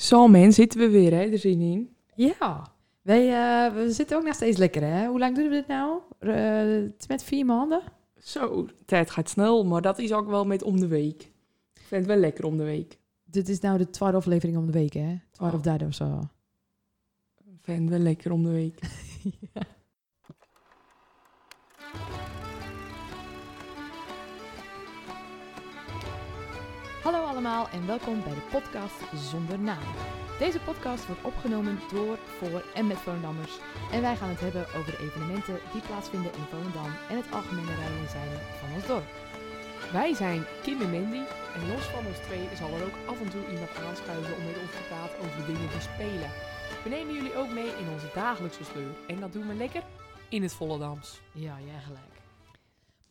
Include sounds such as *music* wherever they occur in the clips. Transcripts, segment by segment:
Zo man, zitten we weer hè, er zin in. Ja, wij eh, we zitten ook nog steeds lekker hè. Hoe lang doen we dit nou? Eh, het is met vier maanden? Zo, de tijd gaat snel, maar dat is ook wel met om de week. Ik vind het wel lekker om de week. Dit is nou de twaalfde aflevering om de week hè? Twaalf of Oh. derde of zo. Ik vind het wel lekker om de week. *laughs* Hallo allemaal en welkom bij de podcast Zonder Naam. Deze podcast wordt opgenomen door, voor en met Volendammers. En wij gaan het hebben over de evenementen die plaatsvinden in Volendam en het algemene rijden en zeilen van ons dorp. Wij zijn Kim en Mandy en los van ons twee zal er ook af en toe iemand aanschuiven om met ons te praten over dingen die spelen. We nemen jullie ook mee in onze dagelijkse sleur en dat doen we lekker in het Volendams. Ja, jij gelijk.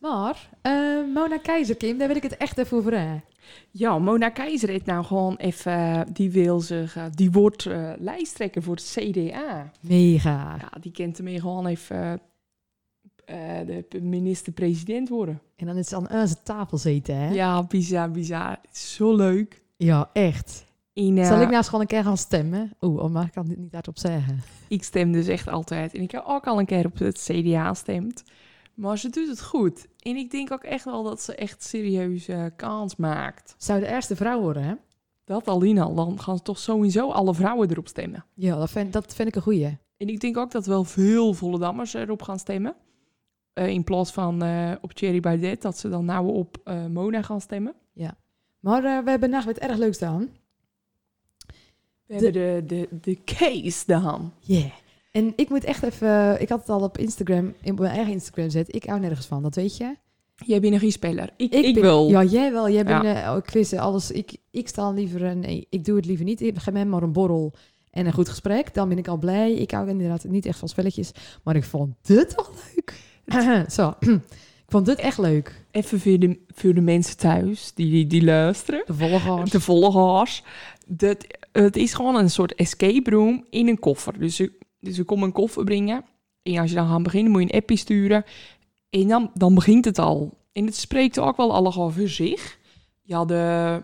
Maar, eh, Mona Keizer, Kim, daar wil ik het echt even over hebben. Ja, Mona Keizer heeft nou gewoon even, eh, die wil zich, eh, die wordt lijsttrekker voor het CDA. Mega. Ja, die kent ermee gewoon even de minister-president worden. En dan is ze aan onze tafel zitten, hè? Ja, bizar, bizar. Is zo leuk. Ja, echt. Zal ik nou eens gewoon een keer gaan stemmen? Oeh, oh, maar ik kan dit niet hardop zeggen. ik stem dus echt altijd. En ik heb ook al een keer op het CDA gestemd. Maar ze doet het goed. En ik denk ook echt wel dat ze echt serieus eh, kans maakt. Zou de eerste vrouw worden, hè? Dat alleen al. Dan gaan toch sowieso alle vrouwen erop stemmen. Ja, dat vind, dat vind ik een goeie. En ik denk ook dat wel veel Vollendammers erop gaan stemmen. Eh, in plaats van eh, op Thierry Baudet, dat ze dan nou op eh, Mona gaan stemmen. Maar eh, we hebben nog wat erg leuks gedaan. We hebben de, de, de case dan. Yeah. En ik moet echt even... Ik had het al op Instagram, in mijn eigen Instagram zet. Ik hou nergens van, dat weet je. Jij bent een giespeler. Ik, ik, ben- wil. Ja, jij wel. Jij bent Ja. eh, oh, quizzen, alles. Ik, ik sta liever... Een, nee, ik doe het liever niet. Ik ga met maar een borrel en een goed gesprek. Dan ben ik al blij. Ik hou inderdaad niet echt van spelletjes. Maar ik vond dit toch leuk. *laughs* Zo. *clears throat* ik vond dit echt leuk. Even voor de, voor de mensen thuis die, die, die luisteren. De volgers. De volgers. Dat, het is gewoon een soort escape room in een koffer. Dus dus je komt een koffer brengen. En als je dan gaat beginnen, moet je een appje sturen. En dan, dan begint het al. En het spreekt ook wel allemaal voor zich. Je had, eh,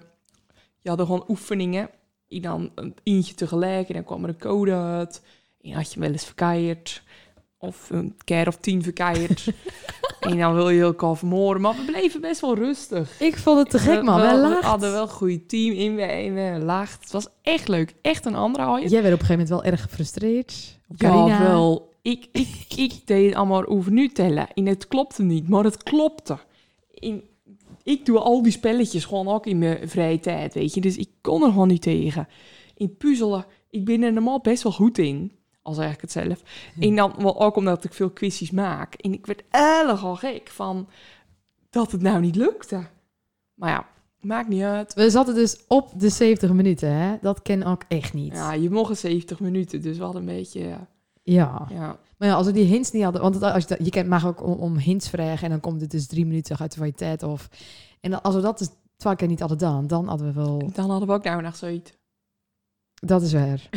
je had gewoon oefeningen. En dan een eentje tegelijk. En dan kwam er een code uit. En had je wel eens verkeerd. Of een keer of tien verkeerd. *laughs* en dan wil je elkaar vermoorden. Maar we bleven best wel rustig. Ik vond het te gek, man. We, we hadden wel een goed team in. We, we laagd. Het was echt leuk. Echt een andere haaien. Jij werd op een gegeven moment wel erg gefrustreerd. Carina. wel. Ik, ik, ik *laughs* deed allemaal over nu tellen. En het klopte niet, maar het klopte. En ik doe al die spelletjes gewoon ook in mijn vrije tijd, weet je. Dus ik kon er gewoon niet tegen. In puzzelen, ik ben er normaal best wel goed in. Al zeg ik het zelf. Hm. En dan wel ook omdat ik veel quizjes maak. En ik werd erg al gek van dat het nou niet lukte. Maar ja, maakt niet uit. We zaten dus op de 70 minuten, hè? Dat ken ik echt niet. Ja, je mocht 70 minuten, dus we hadden een beetje... ja, Ja. Ja, Maar ja, als we die hints niet hadden... Want als je, dat- je kent, mag ook om, om hints vragen... en dan komt het dus drie minuten uit de kwaliteit of... En dan- als we dat dus twee keer niet hadden gedaan... dan hadden we wel... dan hadden we ook nou nog zoiets. Dat is waar.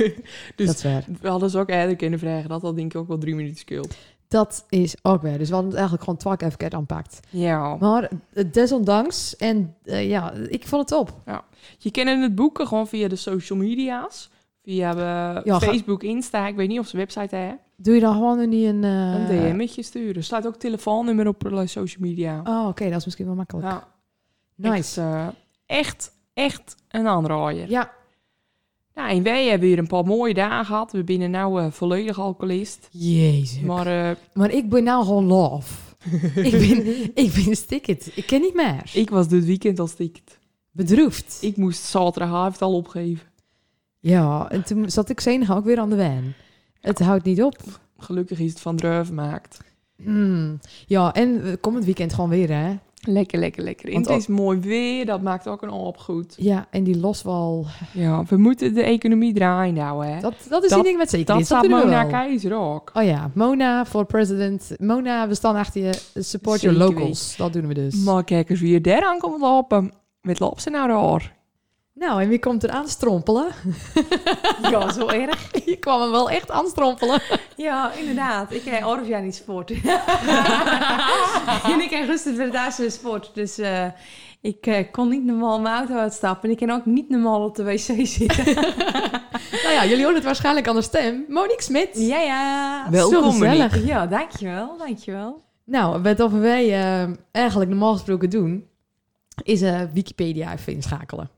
*laughs* dus dat is waar. we hadden ze ook eerder kunnen vragen. Dat had denk ik ook wel drie minuten scheelt. Dat is ook waar. Dus we hadden het eigenlijk gewoon keer verkeerd aanpakt. Ja. Maar eh, desondanks... En eh, ja, ik vond het op. Je kent het boeken gewoon via de social media's. Via eh, Ja, ga- Facebook, Insta. Ik weet niet of ze website hebben. Doe je dan gewoon niet een... eh, Een DM'tje sturen. Er staat ook telefoonnummer op de social media. Oh, oké. dat is misschien wel makkelijk. Ja, nice. Echt, echt, een aanraaier. Ja, Nou, en wij hebben hier een paar mooie dagen gehad. We zijn nou eh, volledig alcoholist. jezus. Maar eh, Maar ik ben nou gewoon love. *laughs* ik, ben, ik ben sticket. Ik ken niet meer. ik was dit weekend al stikt. Bedroefd. Ik moest zaterdagavond al opgeven. Ja, en toen zat ik zenig ook weer aan de wijn. Het houdt niet op. Gelukkig is het van druiven gemaakt. Hmm. Ja, en eh, komend weekend gewoon weer, hè? Lekker, lekker, lekker. En Want het is mooi weer, dat maakt ook een hoop goed. Ja, en die loswal. Ja, we moeten de economie draaien houden, hè. Dat, dat is Dat- ding met zeker Dat staat Mona. Keizer ook. Oh ja, Mona voor president. Mona, we staan achter je. Support your locals. Dat doen we dus. Maar kijk eens wie er daar aan komt lopen. Met loopt ze nou daar? Nou, en wie komt er aan strompelen? *laughs* Ja, zo erg. Je kwam hem wel echt aanstrompelen. Ja, inderdaad. Ik krijg orf jaar niet sport. *laughs* en ik krijg rustig Verdaagsche sport. Dus eh, Ik eh, kon niet normaal mijn auto uitstappen. En ik kan ook niet normaal op de wc zitten. *laughs* Nou ja, jullie horen het waarschijnlijk aan de stem. Monique Smit. ja, ja. Welkom, Zo gezellig. Monique. Ja, dankjewel. Dankjewel. Nou, wat of wij eh, eigenlijk normaal gesproken doen, is eh, Wikipedia even inschakelen.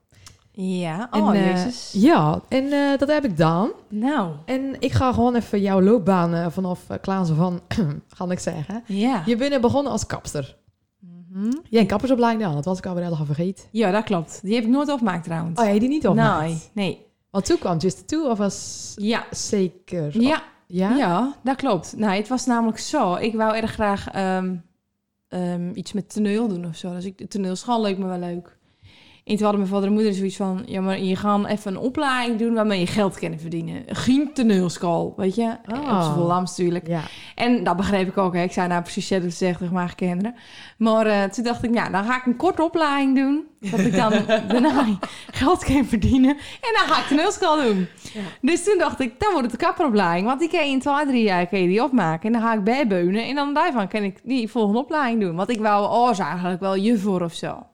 Ja. En, Oh, eh, jezus. Ja, en eh, dat heb ik dan. Nou. En ik ga gewoon even jouw loopbaan eh, vanaf Klaas van, *clears throat* ga ik zeggen. Ja. Je bent begonnen als kapster. Mhm. Jij een kappersopleiding dan, dat was ik alweer helemaal vergeten. Ja, dat klopt. Die heb ik nooit opgemaakt trouwens. Oh, jij die niet op? nee. Nee. Want toen kwam Just Two of was Ja. zeker... Ja. Ja? Ja, dat klopt. Nou, het was namelijk zo. Ik wou erg graag ehm, ehm, iets met toneel doen of zo. Dus ik, de toneelschool leek me wel leuk. En toen hadden mijn vader en moeder zoiets van... Ja, maar je gaat even een opleiding doen waarmee je geld kan verdienen. Geen toneelschool, weet je? Ah. Op z'n Volams natuurlijk. Ja. En dat begreep ik ook. Hè. Ik zei nou precies hetzelfde gezegd tegen mijn kinderen. Maar eh, toen dacht ik, nou, dan ga ik een korte opleiding doen. Dat ik dan *laughs* daarna geld kan verdienen. En dan ga ik toneelschool doen. Ja. Dus toen dacht ik, dan wordt het de kapperopleiding. Want die kan je in twee, drie jaar kan je die opmaken. En dan ga ik bijbeunen. En dan daarvan kan ik die volgende opleiding doen. Want ik wou oh, is eigenlijk wel je voor of zo.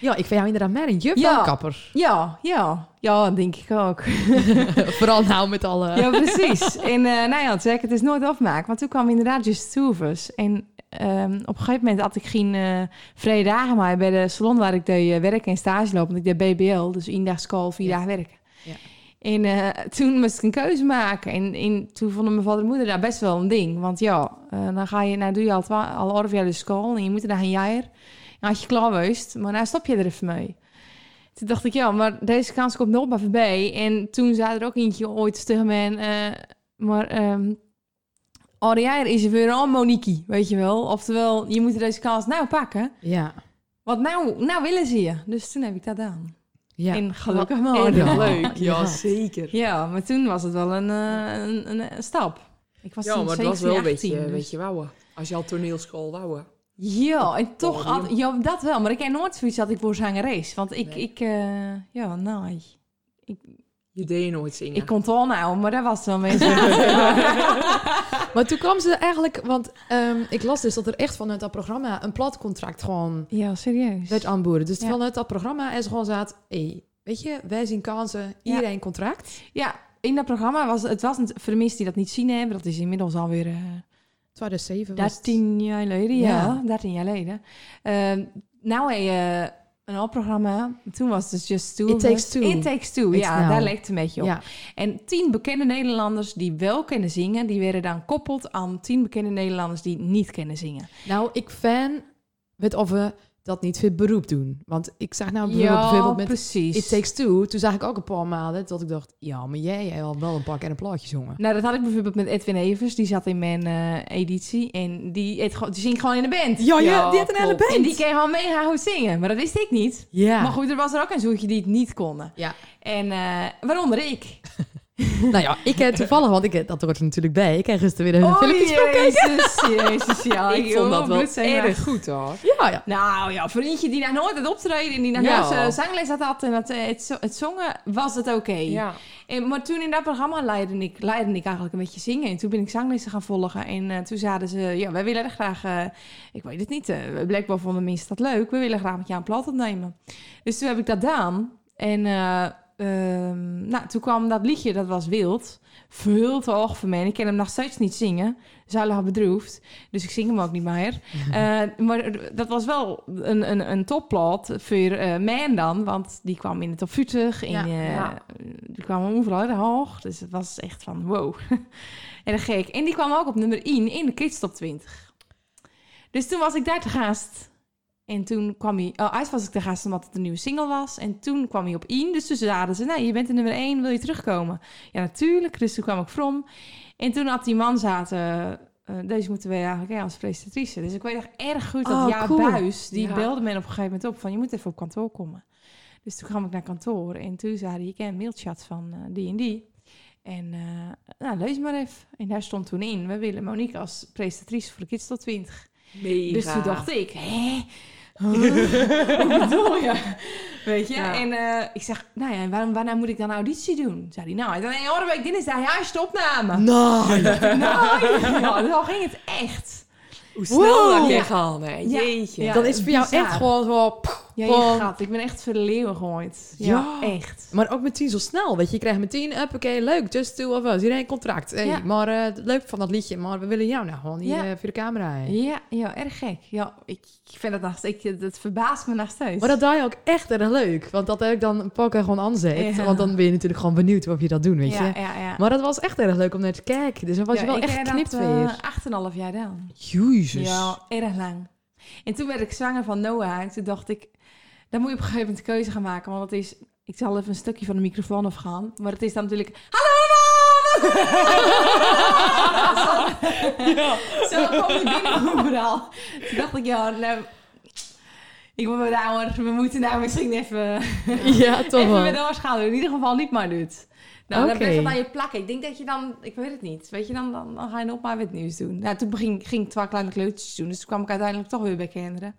Ja, ik vind jou inderdaad meer een juf Ja. dan kapper. Ja, ja. Denk ik ook. *laughs* Vooral nou met alle... Ja, precies. En eh nou ja, ik, het is nooit afmaken. Want toen kwam inderdaad Just Us. En ehm, op een gegeven moment had ik geen eh vrije dagen maar bij de salon waar ik deed eh, werken en stage lopen. Want ik deed BBL, dus één dag school, vier Ja. dagen werken. Ja. En toen moest ik een keuze maken. En, en toen vonden mijn vader en moeder daar best wel een ding. Want ja, dan ga je, nou doe je al, al elf jaar de school en je moet er daar een jaar. En had je klaar geweest, maar nou stop je er even mee. Toen dacht ik, ja, maar deze kans komt nog maar voorbij. En toen zei er ook eentje ooit tegen mij, eh, maar ehm oh, jaar is er weer al Monique, weet je wel. Oftewel, je moet deze kans nou pakken. Ja. Want nou, nou willen ze je. Dus toen heb ik dat gedaan. Ja. En gelukkig maar. Ja. leuk, ja, Ja. zeker. Ja, maar toen was het wel een, eh, een, een, een stap. Ik was Ja, toen maar het was 17, wel een 18, beetje, dus- weet je, wouwen. Als je al toneelschool wouwen. Ja, en toch, had, ja, dat wel. Maar ik heb nooit zoiets dat ik voor zangeres. Want ik, Nee. ik eh, ja, nee. Je deed nooit zingen. Ik kon het al nou, maar dat was wel *laughs* mensen. Maar toen kwam ze eigenlijk... Want ehm, ik las dus dat er echt vanuit dat programma een platcontract gewoon ja, serieus. werd aanboden. Dus Ja. vanuit dat programma is gewoon zat... Hey, weet je, wij zien kansen, iedereen contract. Ja, in dat programma was het was een, voor de mensen die dat niet zien hebben, dat is inmiddels alweer eh 2007 was het. 13 jaar geleden. Ja, Ja. 13 jaar geleden. Ehm, nou je een al programma. Toen was het dus Just Two. It Takes. Two. It Takes Two, It's ja, now. daar leek het een beetje op. Ja. En tien bekende Nederlanders die wel kunnen zingen, die werden dan koppeld aan tien bekende Nederlanders die niet kunnen zingen. Nou, ik fan weet of we dat niet voor beroep doen. Want ik zag nou bijvoorbeeld, bijvoorbeeld met precies. It Takes Two, toen zag ik ook een paar maanden dat ik dacht, ja, maar jij al wel een paar keer een plaatje zongen. Nou, dat had ik bijvoorbeeld met Edwin Evers. Die zat in mijn eh, editie. En die, het, die zingt gewoon in de band. Ja, Ja, die had een hele band. En die kan gewoon mega goed zingen. Maar dat wist ik niet. Ja. Maar goed, er was er ook een zoetje die het niet konden. Ja. En eh, waaronder ik. *laughs* *laughs* nou ja, ik heb toevallig, want ik, dat hoort er natuurlijk bij. Ik heb gisteren weer een Oh, filmpje gekeken. jezus, jezus, ja. *laughs* ik vond dat wel erg goed hoor. Ja, ja. Nou ja, voor eentje die nog nooit had optreden en die nog Ja. uh, zangles had gehad en het, eh, het, zo- het zongen, was het oké. Ja. En, maar toen in dat programma leidde ik, leidde ik eigenlijk een beetje zingen. En toen ben ik zanglessen gaan volgen. En eh, toen zeiden ze, ja, wij willen er graag... eh, ik weet het niet, uh, blijkbaar vonden mensen dat leuk. We willen graag met jou een plat opnemen. Dus toen heb ik dat gedaan. En eh, ehm, nou, toen kwam dat liedje, dat was Wild. Veel te hoog voor mij. Ik kan hem nog steeds niet zingen. Zuilig bedroefd. Dus ik zing hem ook niet meer. *laughs* Eh, maar dat was wel een, een, een topplot voor eh mij dan. Want die kwam in de top 40. En, Ja, eh, ja. Die kwam overal heel hoog. Dus het was echt van wow. *laughs* en gek. En die kwam ook op nummer 1 in de Kids Top 20. Dus toen was ik daar te gast. En toen kwam hij... Oh, eerst was ik te gast omdat het een nieuwe single was. En toen kwam hij op 1. Dus toen zeiden ze... Nee, je bent de nummer 1. Wil je terugkomen? Ja, natuurlijk. Dus toen kwam ik from. En toen had die man zaten... eh, deze moeten we eigenlijk hè, als presentatrice. Dus ik weet nog erg goed dat Oh, Ja cool. Buis... Die Ja. belde me op een gegeven moment op van... Je moet even op kantoor komen. Dus toen kwam ik naar kantoor. En toen zei hij... Ik ken een mailchat van eh, die en die. En eh, nou, lees maar even. En daar stond toen in... We willen Monique als presentatrice voor de Kids tot 20. Mega. Dus toen dacht ik, hè? Wat *laughs* bedoel je? Weet je? Ja. En eh, ik zeg, nou ja, en waarom, waarna moet ik dan auditie doen? Zei hij, nou, hij zei, nee, hoor, week dinsdag, ja, is de opname. Nou, Nou, ja, dan ging het echt. Hoe snel Wow. dat je hè? Ja. Jeetje. Ja. dat is voor jou bizar. echt gewoon zo... Ja, Gewoon- je gaat. Ik ben echt gegooid. Ja, Ja. echt. Maar ook meteen zo snel, weet je. Je krijgt meteen, up, oké, leuk, just two of us. Iedereen contract. Hey, Ja. Maar eh, leuk van dat liedje, maar we willen jou nou gewoon hier Ja. eh, voor de camera. Ja, ja, erg gek. Ja, ik, ik vind het nog ik- het verbaast me nog steeds. Maar dat draai je ook echt erg leuk. Want dat heb ik dan een paar keer gewoon aanzet. Want dan ben je natuurlijk gewoon benieuwd of je dat doet, weet je. ja, ja, ja. Maar dat was echt erg leuk om naar te kijken. Dus dan was je wel echt geknipt dat, weer. eh, 8,5 jaar gedaan. Jezus. Ja, erg lang. En toen werd ik zwanger van Noah. En toen dacht ik, dan moet je op een gegeven moment een keuze gaan maken. Want het is, ik zal even een stukje van de microfoon afgaan. Maar het is dan natuurlijk, hallo man! *laughs* Zo kwam ik binnen overal. Toen dacht ik, ja, nou... Ik wat ouder, we moeten nou misschien even, Ja, toch even wel. met doorschalen. In ieder geval niet maar doet. Nou, dan Oké. blijft het aan je plakken. Ik denk dat je dan, ik weet het niet, weet je, dan, dan, dan ga je nog maar wat nieuws doen. Nou, toen ging, ging ik twee kleine kleutjes doen, dus toen kwam ik uiteindelijk toch weer bij kinderen.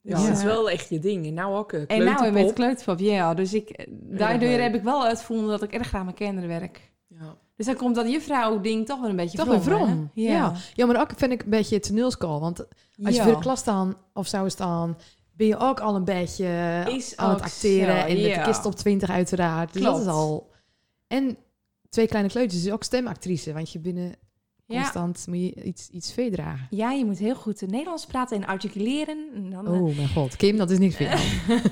Ja, dat is eh, wel echt je ding. En nou ook. eh, En nou weer met kleuterpop. kleuterpop, ja. Dus ik, daardoor leuk. heb ik wel uitgevonden dat ik erg graag met kinderen werk. Ja. Dus dan komt dat juffrouw-ding toch wel een beetje Toch weer vrom, vrom. Ja. ja, maar ook vind ik een beetje toneelschool. Want als je voor de klas staan of zou staan, ben je ook al een beetje Is aan het acteren. zo, en met de kist op 20 uiteraard. Dus dat is al. En twee kleine kleutjes is ook stemactrice. Want je binnen. Constant moet je iets, iets veedragen. ja, je moet heel goed Nederlands praten en articuleren. En dan, eh, Oh mijn god. Kim, dat is niks voor jou.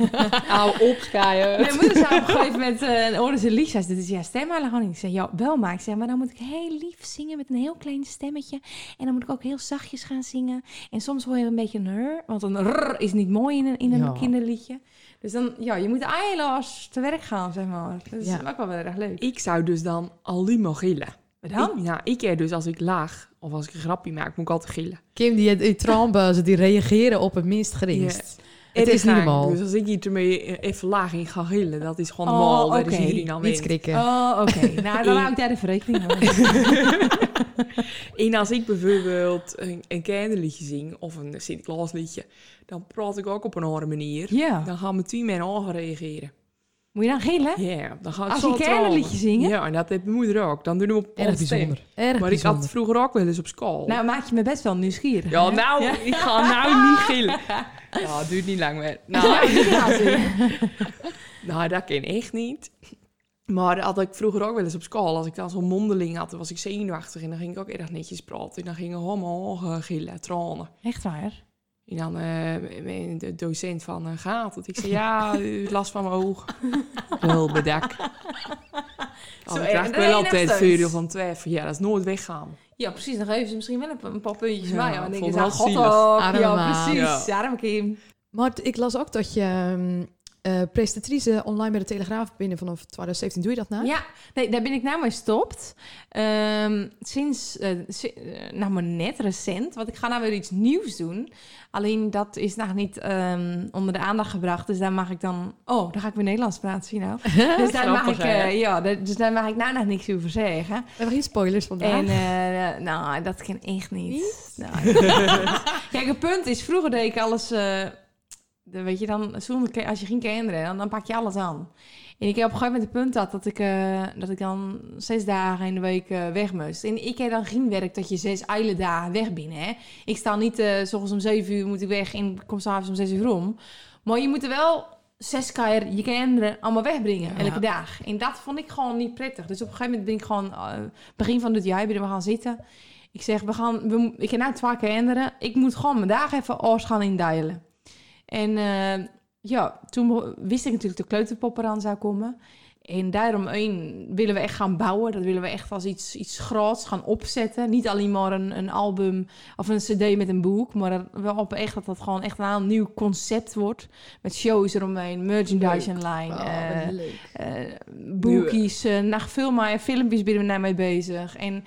*laughs* Hou op, Skye. Mijn moeder zei op een gegeven moment, uh, ze ze, dit is ja, stem maar gewoon niet. Ik zei, ja, wel maar. Ik zei, maar dan moet ik heel lief zingen met een heel klein stemmetje. En dan moet ik ook heel zachtjes gaan zingen. En soms hoor je een beetje een rr, want een rr is niet mooi in een, in een Ja. kinderliedje. Dus dan, ja, je moet eindeloos te werk gaan, zeg maar. Dat is Ja. ook wel weer erg leuk. Ik zou dus dan alleen maar gillen. Wat dan? Ik, nou, ik heb dus als ik laag of als ik een grapje maak, moet ik altijd gillen. Kim, die, die trombuizen, die reageren op het minst geringst. Het is niet normaal. Dus als ik hier ermee even laag in ga gillen, dat is gewoon Oh, normaal. Oké. is iedereen aan Niet schrikken. Oh, oké. *laughs* nou, dan hou ik daar even rekening mee. En *laughs* als ik bijvoorbeeld een, een kinderliedje zing of een Sinterklaasliedje, dan praat ik ook op een andere manier. Ja. Dan gaan mijn team mijn ogen reageren. Moet je dan gillen? Ja, dan ga ik Als zo je tranen. zingen? Ja, en dat heeft mijn moeder ook. Dan doen we op Erg bijzonder. Erg Maar ik had vroeger ook wel eens op school. Nou, maak je me best wel nieuwsgierig. ja, hè? nou, ik ga nou niet *laughs* gillen. Ja, het duurt niet lang meer. Nou, Nou, ik ga zingen. nou, dat ken ik echt niet. Maar dat had ik vroeger ook wel eens op school. Als ik dan zo'n mondeling had, dan was ik zenuwachtig. En dan ging ik ook erg netjes praten. En dan gingen gewoon mijn ogen gillen, tranen. Echt waar? En dan eh, de docent van, eh, gaat het? Ik zei, ja, last van mijn ogen. *laughs* Wel bedak. Zo Oh, krijg ik wel altijd steeds. van twijfel. Ja, dat is nooit weggaan. Ja, precies. Dan geven ze misschien wel een, een paar puntjes Ja, bij. En dan denk je, zo, god Ja, precies. Ja. Arme Kim. Maar ik las ook dat je ehm, eh, presentatrice online bij de Telegraaf binnen vanaf 2017. Doe je dat nou? Ja, nee, daar ben ik nou mee gestopt. Ehm, sinds, eh, si- eh, nou maar net recent, want ik ga nou weer iets nieuws doen. Alleen dat is nog niet ehm, onder de aandacht gebracht, dus daar mag ik dan... Oh, dan ga ik weer Nederlands praten, zie je nou. *laughs* Dus daar, mag ik, eh, ja, dus daar mag ik nou nog niks over zeggen. We hebben geen spoilers vandaag. En nou, dat kan echt niet. Niet? Nou, *laughs* Kijk, het punt is, vroeger deed ik alles... eh, de, weet je, dan, zonder, als je geen kinderen, dan, dan pak je alles aan. En ik heb op een gegeven moment het punt dat, dat, ik, eh, dat ik dan zes dagen in de week eh, weg moest. En ik heb dan geen werk dat je zes eile dagen weg bent. Hè? Ik sta niet, eh s ochtends om zeven uur moet ik weg en ik kom s'avonds om zes uur om. Maar je moet er wel zes keer je kinderen allemaal wegbrengen, Ja. elke dag. En dat vond ik gewoon niet prettig. Dus op een gegeven moment ben ik gewoon, eh, begin van dit jaar, ben we gaan zitten. Ik zeg, we gaan, we, ik heb nou twee kinderen. Ik moet gewoon mijn dagen even oors gaan indelen. En eh, ja, toen wist ik natuurlijk dat de kleuterpop eraan zou komen. En daarom één, willen we echt gaan bouwen. Dat willen we echt als iets, iets groots gaan opzetten. Niet alleen maar een, een album of een cd met een boek. Maar wel op echt dat dat gewoon echt een heel nieuw concept wordt. Met shows eromheen, merchandise online. Oh, leuk. boekies, eh nog veel meer filmpjes ben ik daar mee bezig. En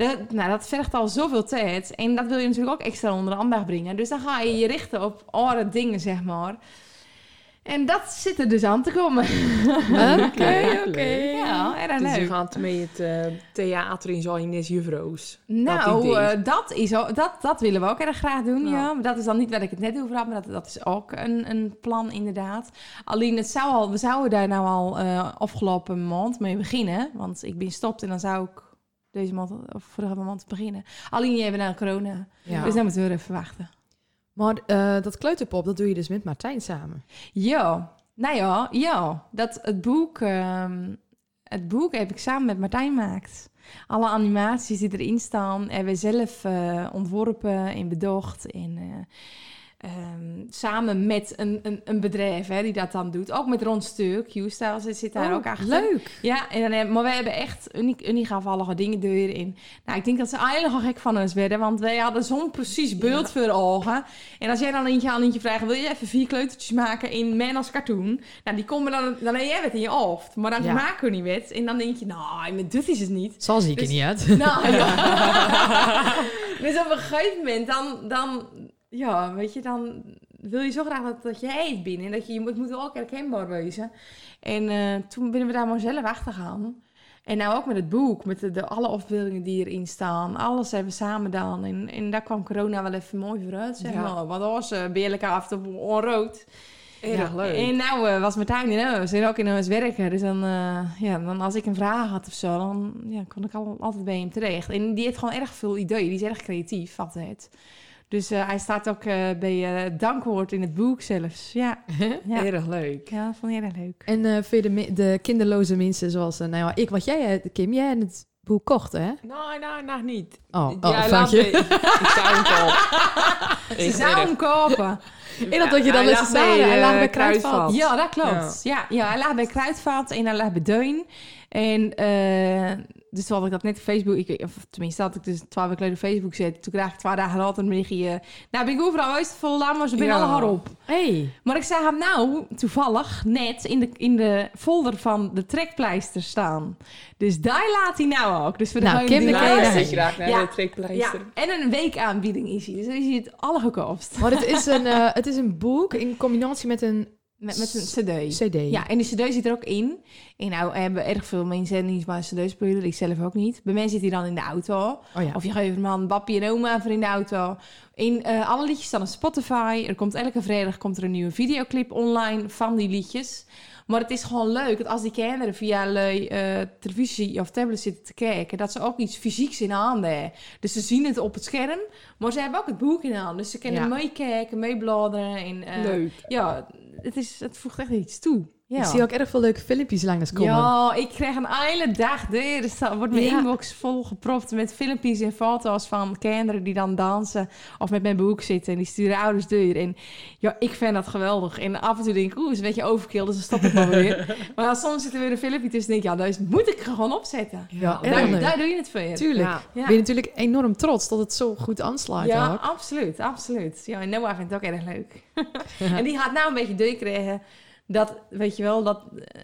dat, nou, dat vergt al zoveel tijd. En dat wil je natuurlijk ook extra onder de aandacht brengen. Dus dan ga je je richten op andere dingen, zeg maar. En dat zit er dus aan te komen. *laughs* Oké, oké. Ja, erg Dus je leuk. gaat mee het eh, theater in zo in des juffrouws. Nou, eh, dat, is ook, dat, dat willen we ook erg graag doen, ja. Ja. Maar dat is dan niet waar ik het net over had, maar dat, dat is ook een, een plan inderdaad. Alleen het zou al, we zouden daar nou al eh, afgelopen maand mee beginnen. Want ik ben stopt en dan zou ik deze maand of vorige maand beginnen. Alleen je hebben nou corona, Ja. dus dan moeten we even wachten. Maar eh, dat kleuterpop, dat doe je dus met Martijn samen. Ja, nou ja, ja. Dat, het, boek, ehm, het boek heb ik samen met Martijn gemaakt. Alle animaties die erin staan hebben we zelf eh, ontworpen en bedacht. En, eh, ehm, samen met een, een, een bedrijf hè, die dat dan doet. Ook met Ron Stuk, Q-Style zit, daar Oh, ook achter. Leuk. Ja, en dan, heb- maar wij hebben echt uniek, dingen door in. Nou, ik denk dat ze eigenlijk al gek van ons werden, want wij hadden zo'n precies beeld voor ogen. En als jij dan eentje aan eentje vraagt, wil je even vier kleutertjes maken in Man als cartoon? Nou, die komen dan, dan heb jij het in je hoofd, maar dan Ja. maken we niet wet. En dan denk je, nou, met dit is het niet. Zal zie ik Dus- er niet uit. Nou, ja. *laughs* *laughs* dus op een gegeven moment, dan, dan, ja, weet je, dan wil je zo graag dat, dat jij het binnen. En dat je, je moet, het moet ook herkenbaar wezen. En eh, toen ben we daar maar zelf achter gaan. En nou ook met het boek, met de, de, alle afbeeldingen die erin staan. Alles hebben we samen gedaan. En, en daar kwam corona wel even mooi vooruit, zeg Ja. maar. Want was uh, beerlijk af en toe onrood. Erg leuk. En nou eh, was Martijn in huis en ook in huis werken. Dus dan, eh, ja, dan als ik een vraag had of zo, dan ja, kon ik al, altijd bij hem terecht. En die heeft gewoon erg veel ideeën. Die is erg creatief, altijd. Dus eh, hij staat ook eh, bij eh dankwoord in het boek zelfs. Ja, *laughs* ja. Erg leuk. ja dat vond ik erg leuk. En eh voor de, de kinderloze mensen zoals, nou ja, ik, wat jij, Kim, jij hebt het boek kocht, hè? Nee, nee, nog niet. Oh, oh ja, laat je. *laughs* Ik zou hem kopen. *laughs* Ze Ik zou hem kopen. En dat dat je dan Hij eens bij, hij lag bij Kruidvat. Ja, dat klopt. Ja. Ja, hij lag bij Kruidvat en hij lag bij Deun. En eh, dus had ik dat net op Facebook, ik, of tenminste had ik dus twaalf weken geleden op Facebook zet. Toen kreeg ik twee dagen later een berichtje. eh, nou, ben ik overal geweest, vol maar ze binnen Ja. alle haar op. Hey. Maar ik zag hem nou toevallig net in de, in de folder van de trekpleister staan. Dus daar laat hij nou ook. Dus voor Nou, Kim, je graag naar Ja. de ja, trekpleister. en een weekaanbieding is hij. Dus dan is hij het alle gekocht. Maar het is, een, *laughs* eh, het is een boek in combinatie met een Met, met een cd. cd. Ja, en de cd zit er ook in. En nou hebben erg veel mensen niet maar een cd spelen. Ik zelf ook niet. Bij mij zit hij dan in de auto. Oh ja. Of je geeft hem aan papi en oma voor in de auto. In eh, alle liedjes staan op Spotify. Er komt elke vrijdag komt er een nieuwe videoclip online van die liedjes. Maar het is gewoon leuk dat als die kinderen via eh, televisie of tablet zitten te kijken, dat ze ook iets fysieks in handen hebben. Dus ze zien het op het scherm, maar ze hebben ook het boek in handen. Dus ze kunnen Ja. meekijken, meebladeren. En, eh, Leuk. Ja, het, is, het voegt echt iets toe. Ja. Ik zie ook erg veel leuke filmpjes langs komen. Ja, ik krijg een hele dag door. Er staat- wordt mijn Ja. inbox volgepropt met filmpjes en foto's van kinderen die dan dansen of met mijn boek zitten. En die sturen ouders door. En ja, ik vind dat geweldig. En af en toe denk ik, oeh, is een beetje overkill, dus dan stop ik maar *laughs* weer. maar dan soms zit er weer een filmpje tussen en denk ik, ja, dat moet ik gewoon opzetten. Ja, Daar, doe je het voor. Tuurlijk. Ja. Ja. Ben je natuurlijk enorm trots dat het zo goed aanslaat Ja, ook. absoluut, absoluut. Ja, en Noah vindt het ook erg leuk. *laughs* en die gaat nou een beetje deur krijgen dat, weet je wel, dat, eh,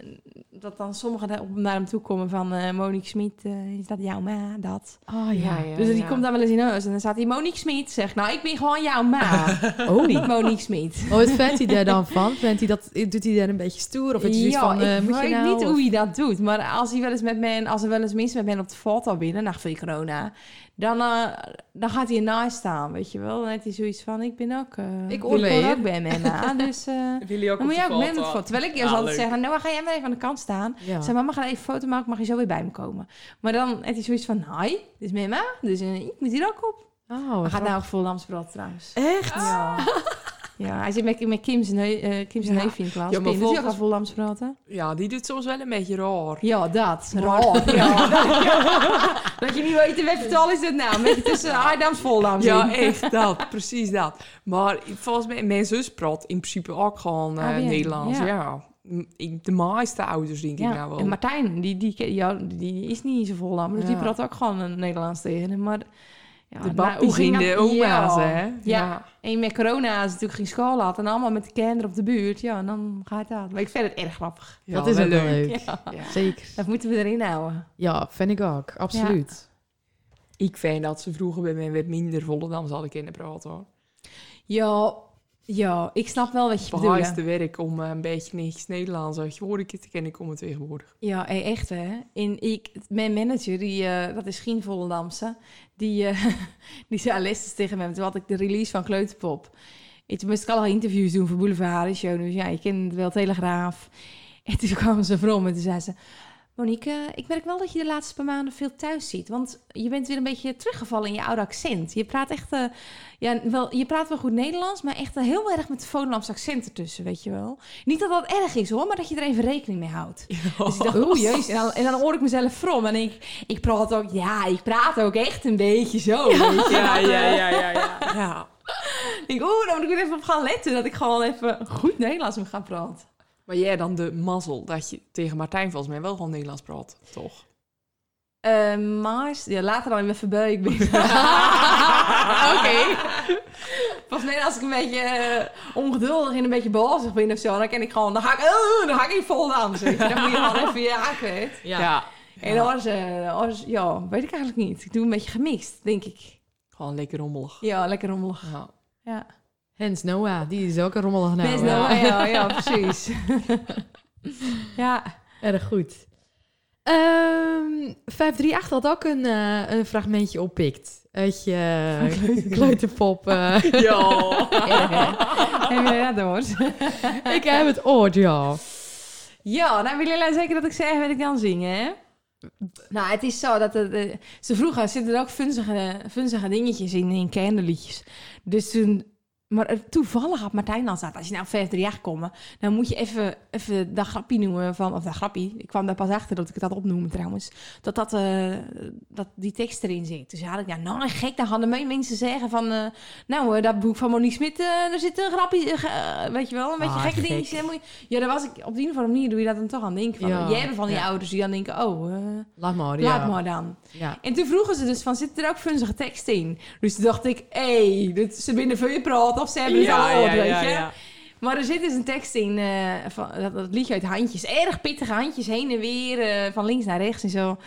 dat dan sommigen naar hem toe komen van eh, Monique Smit, eh, is dat jouw ma, dat. Oh ja. dus die komt dan wel eens in huis en dan staat hij Monique Smit, zegt, nou, ik ben gewoon jouw ma, *laughs* Oh. niet Monique Smit. Oh, wat vindt hij daar dan van? Vindt hij dat, doet hij daar een beetje stoer? Of het is iets ja, van, eh, ik moet je weet nou? niet of- hoe hij dat doet, maar als hij wel eens met mij, als er wel eens mensen met mij op de foto binnen, na veel corona, dan, eh, dan gaat hij ernaast staan, weet je wel. Dan heeft hij zoiets van, ik ben ook, eh, Ik ook bij mij na, *laughs* dus... eh, Wil je ook Dan moet je ook met foto? me foto. Terwijl ik eerst altijd zeg, nou ga jij maar even aan de kant staan. Ja. Zeg, mama, ga even een foto maken, mag je zo weer bij me komen. Maar dan heeft hij zoiets van, hi, dit is Mema, dus ik moet hier ook op. Oh, Hij gaat nou vol Amsterdam trouwens. Echt? Ja. *laughs* ja, hij zit met, met Kim's, neu, eh, Kim's Ja. neefje in klas. Ja, maar volgens- al vol Amsterdam? Ja, die doet soms wel een beetje raar. Ja, dat. Raar. *laughs* Ja. *laughs* dat je niet weet welke vertaal is het nou. Een beetje tussen Aardams Voldams Ja, in. echt dat. Precies dat. Maar volgens mij, mijn zus praat in principe ook gewoon eh, Ah, ja. Nederlands. Ja. Ja. Ik- De meeste ouders denk ik Ja, nou wel. en Martijn, die, die, ja, die is niet zo vol dus die Ja. praat ook gewoon een Nederlands tegen hem. Maar ja, de nou, de oma's, Ja. hè? Ja. En met corona, als natuurlijk geen school had en allemaal met de kinderen op de buurt, ja, dan gaat dat. Maar ik vind het erg grappig. Ja, dat is wel leuk. Ja, Ja. Zeker. dat moeten we erin houden. Ja, vind ik ook. Absoluut. Ik vind dat ze vroeger bij mij wat minder volle dan ik in de praten hoor. Ja, ja, ik snap wel wat je bedoelt. Verhuisde werk om eh, een beetje niks Nederlands uit je woorden te kennen komen tegenwoordig. Ja, echt hè. En ik, mijn manager, die, eh, dat is Gien Volendamse, die, eh, *laughs* die zei les tegen me. Toen had ik de release van Kleuterpop. En toen moest ik alle interviews doen voor Boulevard Show. Dus ja, je kent het wel, Telegraaf. En toen *laughs* kwamen ze vroom en toen zei ze... Monique, ik merk wel dat je de laatste paar maanden veel thuis ziet. Want je bent weer een beetje teruggevallen in je oude accent. Je praat echt, eh, ja, wel, je praat wel goed Nederlands, maar echt eh, heel erg met de Volendamse accent ertussen, weet je wel. Niet dat dat erg is hoor, maar dat je er even rekening mee houdt. Dus ik dacht, oeh jezus. En dan, en dan hoor ik mezelf from. En ik, ik praat ook, ja, ik praat ook echt een beetje zo, weet je. Ja, ja, ja, ja, ja. *laughs* ja. Ik, oeh, dan moet ik weer even op gaan letten. Dat ik gewoon even goed Nederlands moet gaan praten. Maar jij dan de mazzel dat je tegen Martijn volgens mij wel gewoon Nederlands praat, toch? Eh, maar, ja, later dan even bij. Ik ben... *laughs* Oké. Volgens mij als ik een beetje eh, ongeduldig en een beetje bozig ben of zo, dan kan ik gewoon, dan ga ik, uh, dan ga ik in vol je. Dan moet je gewoon even je haken, weet. Ja. En anders, eh, anders, ja, weet ik eigenlijk niet. Ik doe een beetje gemixt, denk ik. Gewoon lekker rommelig. Ja, lekker rommelig. Ja. Ja. Hens Noah, die is ook een rommelig naam. Ja. wel, ja, ja, precies. *laughs* ja. Erg goed. Ehm 538 had ook een, eh, een fragmentje oppikt. Uit je kleuterpop. eh. *laughs* Ja. *laughs* Heb je dat ik heb het oord, ja. Ja, nou willen jullie zeker dat ik zeg wat ik dan zing, hè? Nou, het is zo dat het, eh, ze vroeger zitten er ook funzige, funzige dingetjes in, in kinderliedjes. Dus toen, maar eh, toevallig had Martijn dan staat, als je nou op 538 komt, dan moet je even, even dat grappie noemen van, of dat grappie, ik kwam daar pas achter dat ik het had opnoemen trouwens, dat, dat, eh, dat die tekst erin zit. Dus had ik, ja, nou gek, dan hadden me- mensen zeggen van, eh, nou, dat boek van Monique Smit, er zit een grappie, weet je wel, een beetje Ah, gekke gek. dingetjes. in. Moet je- Ja, daar was ik, op die of andere manier doe je dat dan toch aan denken van, Ja, jij hebt van die ja. ouders die dan denken, oh, Laat maar, ja. laat maar dan. En toen vroegen ze dus van, zit er ook funzige tekst in? Dus toen dacht ik, hé, hey, ze binnen veel je of ze hebben het al gehoord, weet je. Maar er zit dus een tekst in, eh, van, dat, dat liedje uit handjes. Erg pittige handjes, heen en weer, eh, van links naar rechts en zo.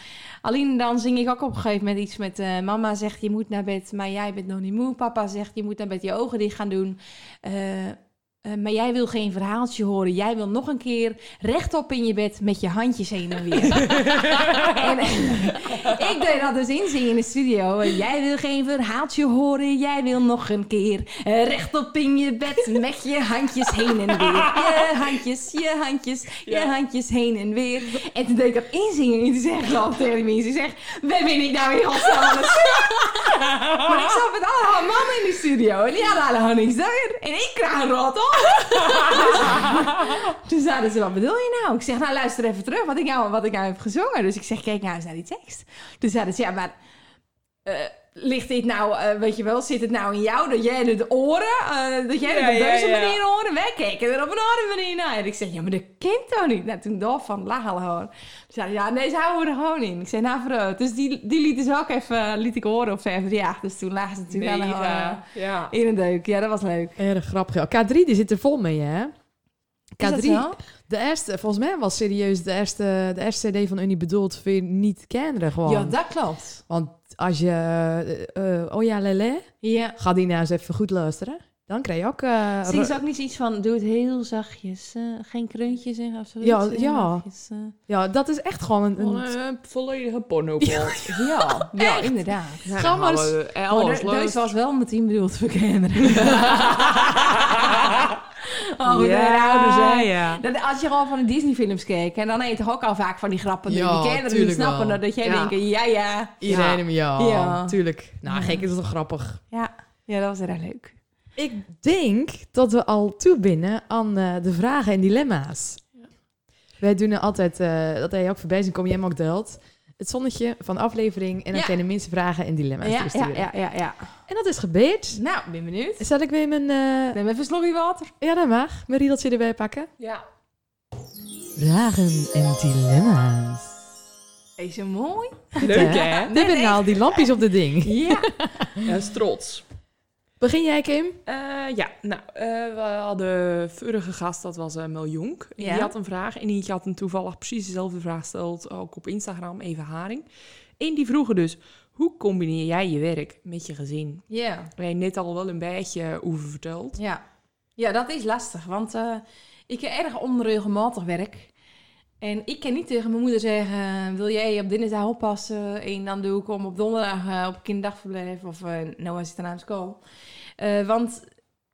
Alleen dan zing ik ook op een gegeven moment iets met... eh, mama zegt, je moet naar bed, maar jij bent nog niet moe. Papa zegt, je moet naar bed je ogen dicht gaan doen. Eh, eh, maar jij wil geen verhaaltje horen. Jij wil nog een keer rechtop in je bed met je handjes heen en weer. *laughs* en, ik deed dat dus inzingen in de studio. Jij wil geen verhaaltje horen. Jij wil nog een keer eh, rechtop in je bed met je handjes heen en weer. Je handjes, je handjes, je Ja. handjes heen en weer. En toen deed ik dat inzingen. En toen zei ik geloof tegen mensen. Ik zeg, waar ben ik nou in godsnaam aan het zingen? Maar ik zat met allemaal mannen in de studio. En die hadden allemaal niks. En ik krijg een rot op. Toen zeiden ze, wat bedoel je nou? Ik zeg, nou luister even terug wat ik nou, wat ik nou heb gezongen. Dus ik zeg, kijk nou eens naar die tekst. Toen zeiden ze, ja, maar... eh, ligt dit nou, eh, weet je wel, zit het nou in jou dat jij de oren, eh, dat jij Ja, het op ja, deze ja. manier horen? Wij kijken er op een andere manier naar. En ik zeg, ja, maar dat kent toch niet? Nou, toen door van lachen hoor. Ze zeiden, ja, nee, ze houden we er gewoon in. Ik zei, nou, vooruit. Dus die, die lieten ze ook even, liet ik horen op 538. Dus toen lagen ze natuurlijk Nee, ja. ja. eh, in een deuk. Ja, dat was leuk. Erg grappig. ja. K3 die zit er vol mee, hè? Is dat K3, zo? de eerste, volgens mij was serieus de eerste, de eerste CD van Unie bedoeld voor niet kinderen gewoon. Ja, dat klopt. Want als je, eh, eh, oh ja, lele, Ja. ga die nou eens even goed luisteren. Dan krijg je ook... eh, Zing ze ook niet iets van, doe het heel zachtjes. eh, geen kreuntjes in of zo. Ja, ja. zachtjes. Ja, dat is echt gewoon een... Een een volledige pornoplot. *laughs* Ja, ja, inderdaad. Ga maar eens- Maar de-. Deze was wel meteen bedoeld voor kinderen. *laughs* *laughs* *laughs* oh, ja, ouders zijn. ja. Dat, als je gewoon van de Disney-films kijkt, en dan eet toch ook al vaak van die grappen. Ja, die kinderen tuurlijk snappen, wel. dat jij Ja. denkt, ja, ja. Iedereen hem, ja, Ja. tuurlijk. Nou, gek is toch grappig. Ja, ja dat was erg leuk. Ik denk dat we al toe binnen aan eh, de vragen en dilemma's. Wij doen altijd, eh, dat hij ook voorbij zijn, kom jij hem ook deelt. Het zonnetje van de aflevering en dan Ja. kan je de minste vragen en dilemma's Ja, ja, doorsturen. ja, ja, ja. En dat is gebeurd. Nou, ben benieuwd. Zal ik weer mijn... eh, Neem even een slokje water. Ja, dat mag. Mijn riedeltje erbij pakken. Ja. Vragen en dilemma's. Is zo mooi? Leuk, *laughs* hè? Nu ben al die lampjes op de ding. Ja. *laughs* Ja, is trots. Begin jij, Kim? Eh, ja, nou, eh, we hadden vorige gast, dat was uh, Mel Jonk. Ja. Die had een vraag en die had een toevallig precies dezelfde vraag gesteld, ook op Instagram, even Haring. En die vroegen dus, hoe combineer jij je werk met je gezin? Ja. Waar je net al wel een beetje over verteld. Ja. ja, dat is lastig, want ik heb erg onregelmatig werk. En ik kan niet tegen mijn moeder zeggen, wil jij op dinsdag oppassen? En dan doe ik om op donderdag op kinderdagverblijf of nou als het aan school. Eh, want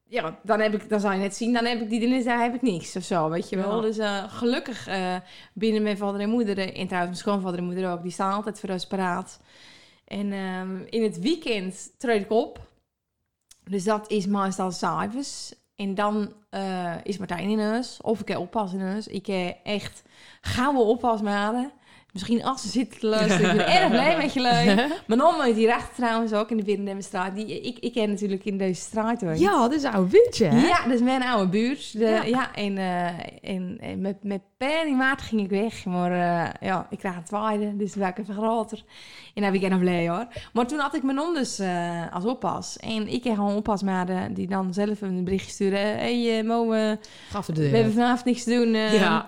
ja, dan, heb ik, dan zou je net zien, dan heb ik die dingen, daar heb ik niks of zo, weet je wel. Ja. Dus eh, gelukkig eh, binnen mijn vader en moeder, en trouwens mijn schoonvader en moeder ook, die staan altijd voor ons paraat. En ehm, in het weekend treed ik op. Dus dat is meestal s'avonds. En dan is Martijn in huis. Of ik heb oppas in huis. Ik heb echt gouden oppas maken. Misschien als ze zitten te luisteren. Ik ben erg blij met je leuk. *laughs* Mijn oma hier achter trouwens ook in de Binnendemstraat. Die Ik, ik ken natuurlijk in deze straat hoor. Ja, dat is een windje, hè? Ja, dat is mijn oude buurt. De, Ja. ja. en, eh, en, en met, met maart ging ik weg. Maar eh, ja, ik krijg een tweede, dus toen werd ik even groter. En daar ben ik nog blij hoor. Maar toen had ik mijn non dus eh, als oppas. En ik heb gewoon oppas maar eh, die dan zelf een berichtje sturen. Hé hey, Mo, het we hebben vanavond niks te doen. Ja.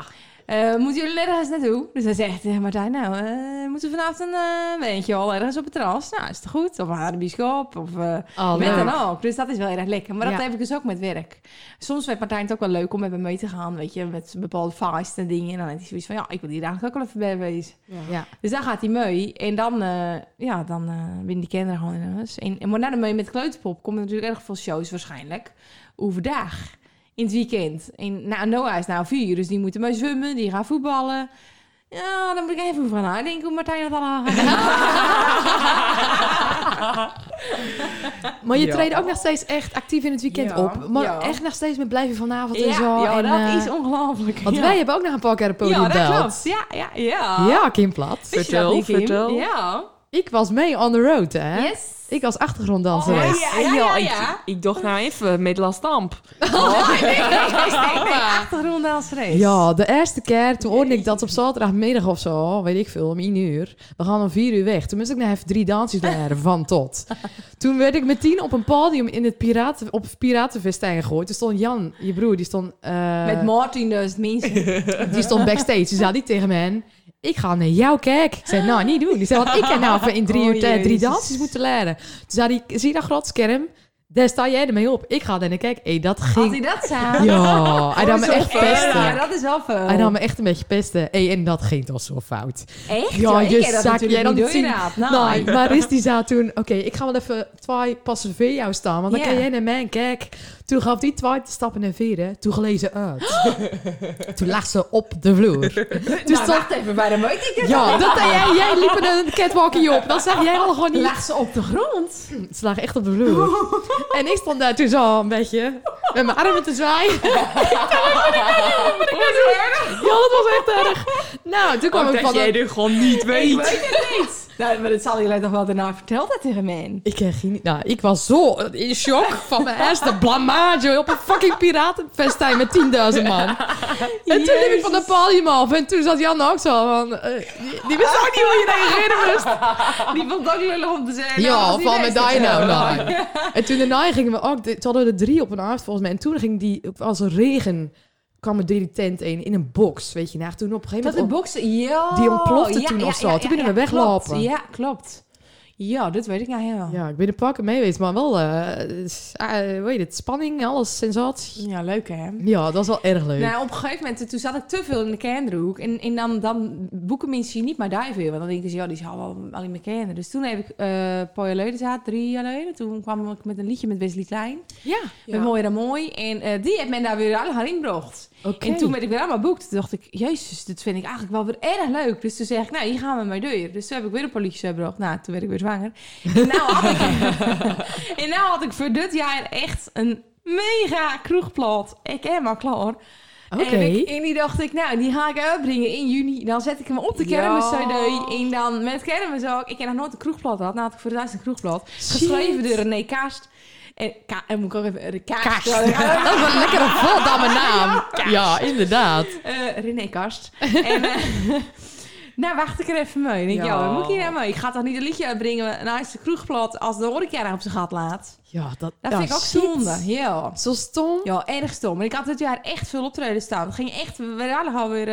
Eh, moeten jullie ergens naartoe? Dus hij zegt tegen Martijn, nou, eh, moeten we vanavond een uh, weentje al ergens op het terras? Nou, is het goed? Of naar de bioscoop? Of eh, Oh, met dan ook. Dus dat is wel erg lekker. Maar dat Ja. heb ik dus ook met werk. Soms vindt Martijn het ook wel leuk om met me mee te gaan, weet je, met bepaalde feesten en dingen. En dan heeft hij zoiets van, ja, ik wil hier eigenlijk ook wel even bij wezen. Ja. Dus dan gaat hij mee. En dan, eh, ja, dan eh winnen die kinderen gewoon in huis. En, en maar na de mee met Kleuterpop komen er natuurlijk erg veel shows waarschijnlijk. Overdag. In het weekend. En nou, Noah is nou vier, dus die moeten mee zwemmen. Die gaan voetballen. Ja, dan moet ik even over nadenken hoe Martijn dat allemaal gaat *laughs* Maar je Ja. treedt ook nog steeds echt actief in het weekend Ja, op. Maar ja. echt nog steeds met blijven vanavond en Ja, zo. ja en, dat eh, is ongelooflijk. Want ja. wij hebben ook nog een paar keer een podium Ja, dat belt. klopt. Ja, ja, ja. Ja, Kim Plat. Vertel, vertel. Ja. Ik was mee on the road, hè? Yes. Ik als achtergronddanseres. Oh, ja, ja, ik, ja. ik dacht nou even met La Stamp. Oh, *laughs* nee, nee, nee, nee, achtergrond als race. Ja, de eerste keer, toen hoorde ik dat op zaterdagmiddag of zo, weet ik veel, om 1 uur. We gaan om 4 uur weg. Toen moest ik nog even drie dansjes leren, *laughs* van tot. Toen werd ik met tien op een podium in het piraten, op Piratenfestijn gegooid. Toen stond Jan, je broer, die stond... eh, Met Martin dus, mensen. *laughs* Die stond backstage. Toen zei die tegen me, ik ga naar jou kijken. Ik zei, nou, niet doen. Zei, want ik heb nou *laughs* even in drie Oh, uur tijd drie dansjes moeten leren. Toen zei hij, zie je dat groot scherm? Daar sta jij ermee op. Ik ga daar naar kijken. Hey, dat Had ging... hij dat samen? Ja, hij nam me echt ver. pesten. Ja, dat is wel veel. Hij nam me echt een beetje pesten. Hey, en dat ging toch zo fout. Echt? Ja, ik je dat zak- natuurlijk jij dan niet zien. doorraad. Nou, Nee, maar is die zou toen... Oké, ik ga wel even twee passen voor jou staan. Want dan Ja. kan jij naar mij kijken. Toen gaf die twee stappen naar vieren. Toen gleed ze uit. *laughs* toen lag ze op de vloer. Toen *laughs* nou, stond... even, bij de ik het Ja, dat deed jij. Jij liep in een catwalkie op. Dan zag jij al gewoon niet. Lag ze op de grond? Ze lag echt op de vloer. *laughs* En ik stond daar toen zo een beetje met mijn armen te zwaaien. Ja, dat was echt erg. Nou, toen kwam ik dat van... jij een- er gewoon niet Ik weet. weet het niet. Nou, maar dat zal jullie toch wel daarna verteld dat tegen mij. Ik kreeg geen... Nou, ik was zo in shock van mijn eerste blamage op een fucking piratenfestijn met 10.000 man. En toen liep ik van de podium af en toen zat Jan ook zo van... eh, die, die wist ook niet hoe je reageren moest. Die vond ook lullig om te zeggen. Ja, nou, van met die nou. En toen daarna gingen we ook... Toen hadden we er drie op een avond volgens mij. En toen ging die als een regen... kwam er door die tent in, in een box, weet je. Nou, toen op een gegeven Dat de moment... boksen, ja. Die ontplofte ja, toen ja, of zo. ja, Toen kunnen ja, we weglopen. klopt. Ja, klopt. Ja, dat weet ik nou heel. Ja, ik ben de pakken mee maar wel... eh eh, hoe heet het? Spanning, alles, sensatie. Ja, leuk hè? Ja, dat was wel erg leuk. Nou, op een gegeven moment, toen zat ik te veel in de kinderdroek. En, en dan, dan boeken mensen je niet maar daar veel. Want dan denk ik, ja, die zal wel alleen maar kennen. Dus toen heb ik eh een paar jaar geleden, zaten, drie jaar geleden. Toen kwam ik met een liedje met Wesley Klein. ja, Met Mooi en Mooi. En eh, die heeft men daar weer allemaal ingebracht. En toen werd ik weer allemaal boekt. Toen dacht ik, jezus, dit vind ik eigenlijk wel weer erg leuk. Dus toen zeg ik, nou, hier gaan we mee door. Dus toen heb ik weer een paar liedjes gebracht. Nou, toen werd ik weer zwanger. En nou had ik, *laughs* en nou had ik voor dit jaar echt een mega kroegplaat. Ik heb al klaar. Oké. En, die dacht ik, nou, die ga ik uitbrengen in juni. Dan zet ik hem op de Ja. kermis-cd. En dan met kermis ook. Ik heb nog nooit een kroegplaat gehad. Nou had ik voor het een kroegplaat. Geschreven door René Kaast. En, ka en moet ik ook even... de Kaast. Kast. Dat is wel een lekkere voldamme naam. Ja, inderdaad. Eh, René Kast. en, eh, *laughs* nou, wacht ik er even mee. Ik denk, ja, wat moet ik hier nou mee? Ik ga toch niet een liedje uitbrengen naast de kroegplat als de horeca op zijn gat laat? Ja, dat, Dat vind ik ook shit. zonde. Ja. Zo stom. Ja, erg stom. En ik had dit jaar echt veel optreden staan. Het ging echt, we waren alle alweer,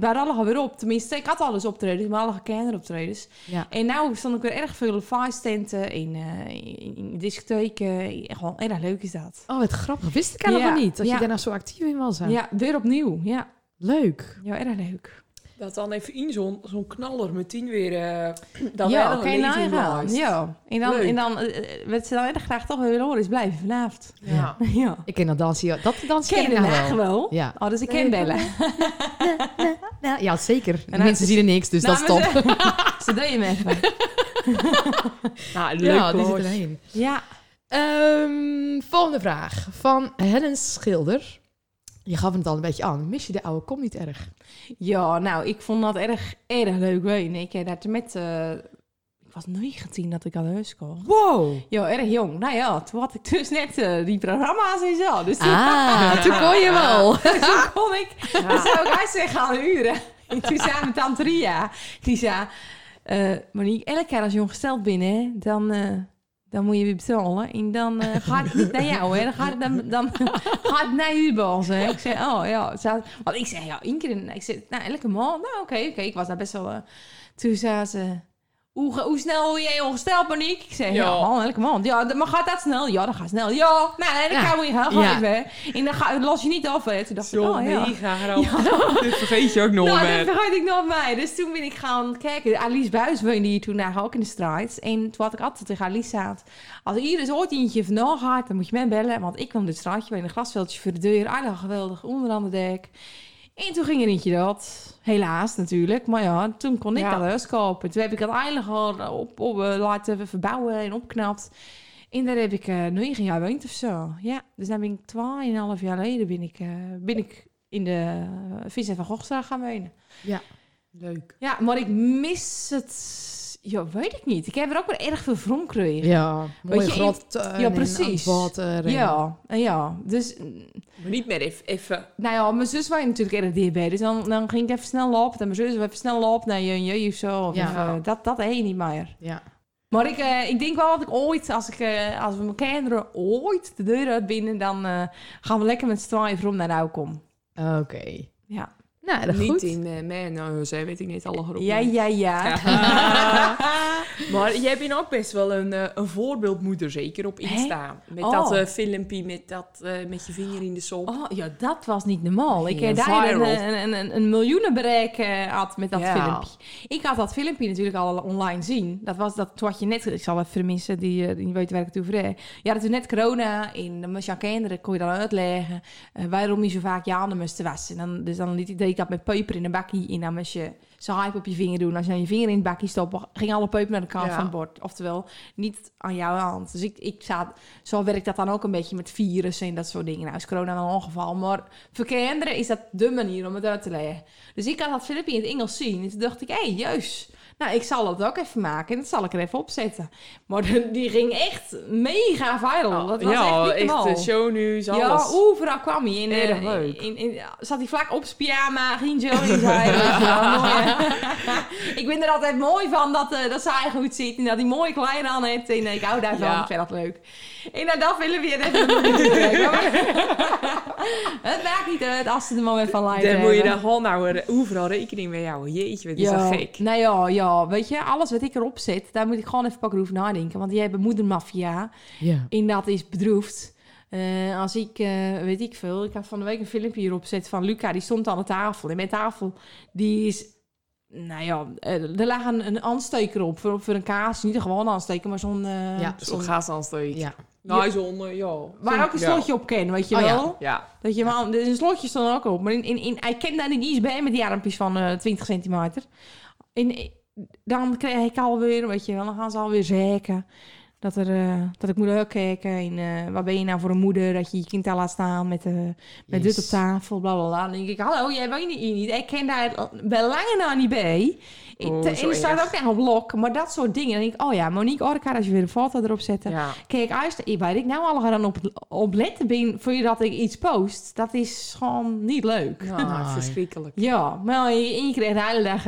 uh, alle alweer op. Tenminste, ik had alles optreden, maar alle kinderoptredens. Ja. En nou stond ik weer erg veel feesttenten, in, eh in, in discotheken. Gewoon erg leuk is dat. Oh, wat grappig. Wist ik helemaal Ja, niet. Dat je daar nou zo actief in was. hè? Ja, weer opnieuw. Ja, Leuk. ja erg leuk. Dat dan even in zo'n zo'n knaller meteen weer... eh dat ja, je nagaan. blijft. Ja. En dan, Leuk. en dan wat ze dan erg graag toch willen horen is blijven vanavond. Ja. *laughs* Ja. Ik ken dat dansje. Dat dansje Ken je ken ik wel. wel? Ja. Oh, dus ik ken bellen. *laughs* ja, zeker. Dan- mensen zien er niks, dus Nou, dat is top. Ze, *laughs* ze deed hem even. Nou, leuk Ja, die hoor. zit erheen. Ja. Ehm, volgende vraag. Van Helen Schilder. Je gaf het al een beetje aan. Mis je de oude kom niet erg? Ja, nou, ik vond dat erg, erg leuk weten. Ik heb daar met... eh, ik was 19 dat ik aan huis kwam. Wow. Ja, erg jong. Nou ja, toen had ik dus net eh, die programma's en zo. Dus toen, Ah, toen kon je wel. *laughs* toen kon ik... Dus zou ik uitzeggen aan uren. *laughs* En toen zei mijn tante Ria, die zei... eh Monique, elke keer als je ongesteld hè, dan, dan moet je weer betalen. En dan eh, gaat het niet naar jou, hè. Dan gaat het, dan, dan *laughs* gaat naar u baas, hè. Ik zei, oh ja. Zei- Want ik zei, ja, één keer... Ik zei, nou, elke maand. Nou, oké, oké. Ik was daar best wel... toen zei ze... Hoe, hoe snel word jij ongesteld, Monique? Ik zei, ja, Ja. man, elke maand. Ja, maar gaat dat snel? Ja, dat gaat snel. Ja, nou, dan Ja. gaan we gaan Ja. even. En dan ga, los je niet af, hè. Toen dacht ik, Zo oh ja. mega *laughs* grappig. *laughs* Dit vergeet je ook nog Nou, dat vergeet ik nog mij. Dus toen ben ik gaan kijken. Alice Buis woonde hier toen daar ook in de straat. En toen had ik altijd tegen Alice zaad. Als Iris ooit eentje vandaan gaat, dan moet je mij bellen. Want ik kwam dit straatje bij een grasveldje voor de deur. Ah, geweldig, onder aan de dek. En toen ging er eentje dat. Helaas natuurlijk. Maar ja, toen kon ik Ja. dat huis kopen. Toen heb ik het eigenlijk al op, op, eh, laten verbouwen en opknapt. En daar heb ik eh negen jaar gewoond of zo. Ja, dus dan ben ik twaalf jaar geleden ben ik, eh, ben ik in de uh, Vincent van Gogstraat gaan wonen. Leuk. Ja, maar ik mis het... Ja, weet ik niet. Ik heb er ook wel erg veel van gekregen. Ja, mooie je, grote tuin ja, precies. water. en- Ja, en ja. Dus, Maar niet meer even... even nou ja, mijn zus was natuurlijk erg dichtbij. Dus dan, dan ging ik even snel lopen. En mijn zus even snel lopen naar je, je of zo. Of Ja. even- dat, dat heet niet meer. Ja. Maar ik, eh, ik denk wel dat ik ooit, als, ik, eh, als we mijn kinderen ooit de deur uit binnen, dan eh, gaan we lekker met z'n tweeën om naar nou komen. Oké. Ja. Nou, dat niet goed. in uh, mijn huis, hè, weet ik niet alle groepen. Ja, ja, ja. *laughs* maar jij bent ook best wel een, eh, een voorbeeldmoeder, zeker op Insta. Met Oh. dat eh, filmpje met, dat, eh, met je vinger in de sop. Oh, ja, dat was niet normaal. Ik Ja, heb daar een, een, een, een miljoenenbereik had met dat Ja. filmpje. Ik had dat filmpje natuurlijk al online zien. Dat was dat toen had je net, ik zal de mensen die, die weten waar ik het over heb. Je had toen net corona je aan kinderen, kon je dan uitleggen waarom je zo vaak je handen moest wassen. Dan, dus dan liet ik, deed ik dat met peper in een bakkie en dan moest je zo hype op je vinger doen. Als je dan je vinger in het bakkie stoppen, ging alle peper naar de kant Ja. van het bord. Oftewel, niet aan jouw hand. Dus ik, ik zat, zo werkt dat dan ook een beetje met virussen en dat soort dingen. Nou is corona een ongeval, maar voor kinderen is dat de manier om het uit te leggen. Dus ik had dat filmpje in het Engels zien en toen dacht ik, hé, hey, juist. Nou, ik zal het ook even maken en dat zal ik er even opzetten. Maar de- die ging echt mega viral. Dat was ja, echt niet echt de shownieuws, alles. Ja, overal kwam hij. In, Erg eh, leuk. in, in, zat hij vlak op zijn pyjama, ging zo in zijn. ik ben er altijd mooi van dat, eh, dat zij goed ziet en dat hij mooie kleding aan heeft. En ik hou daarvan, Ja. ik vind dat leuk. En nou, dat willen we weer even *laughs* Het maakt niet uit als ze er moment van lijken. Dan moet je dan gewoon nou er overal rekening mee houden. Jeetje, wat is ja. dat gek. Nou ja, ja, weet je, alles wat ik erop zet, daar moet ik gewoon even pakken over nadenken. Want die hebben moedermafia. Ja. En dat is bedroefd. Eh, als ik, eh, weet ik veel, ik had van de week een filmpje hierop gezet van Luca, die stond aan de tafel. En mijn tafel, die is, nou ja, eh, er lag een, een aansteker op voor, voor een kaas. Niet een gewone aansteker, maar zo'n... eh, Ja, Zo'n gasaansteek. Ja. Nou, zo'n, eh, ja. Waar ook een Ja. slotje op ken, weet je Oh ja. wel? Ja. Dat je wel, er is een slotje stond ook op. Maar in, in, in, hij kent daar niet iets bij met die armpjes van eh 20 centimeter. En dan krijg ik alweer, weet je wel, dan gaan ze alweer zeiken. Dat, er, eh, dat ik moet uitkijken. En eh, waar ben je nou voor een moeder dat je je kind daar laat staan met, eh met dit op tafel, bla bla bla. Dan denk ik, hallo, jij weet hier niet. Ik ken daar bij lange na niet bij. Oh, en er staat ook echt op blok, maar dat soort dingen. Dan denk ik, oh ja, Monique Orka, als je weer een foto erop zet. ja. Kijk, als ik nou al gaan op, op letten ben voordat ik iets post, dat is gewoon niet leuk. Nou, *laughs* Nee. verschrikkelijk. Ja, maar je, je krijgt de hele dag,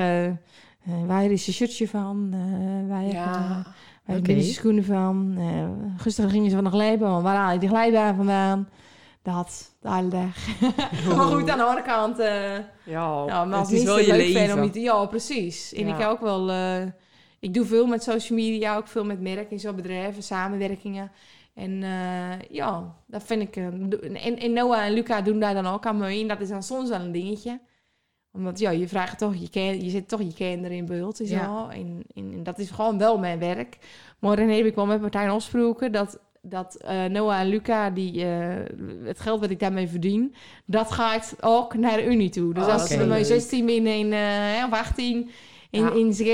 eh eh, waar is je shirtje van? Eh waar heb Ja. je waar okay. je schoenen van? Uh, gisteren gingen ze van de glijbaan, waar haal je die glijbaan vandaan? Dat, de hele dag. maar goed, aan de andere kant, eh, Ja, maar als het is wel je leven. om. Ja, precies. En Ja. ik ook wel... eh, ik doe veel met social media, ook veel met merken en zo, bedrijven, samenwerkingen. En eh, ja, dat vind ik... eh, en, en Noah en Luca doen daar dan ook aan mee. En dat is dan soms wel een dingetje. Omdat ja, je vraagt toch, je, ken, je zit toch je kinderen in beeld zo. Ja. En, en, en dat is gewoon wel mijn werk. Maar heb ik wel met Martijn afgesproken dat, dat eh, Noah en Luca, die, eh, het geld wat ik daarmee verdien, dat gaat ook naar de Unie toe. Dus Oh, als ze mijn 16 in, in eh, of 18 in, Ja. in ze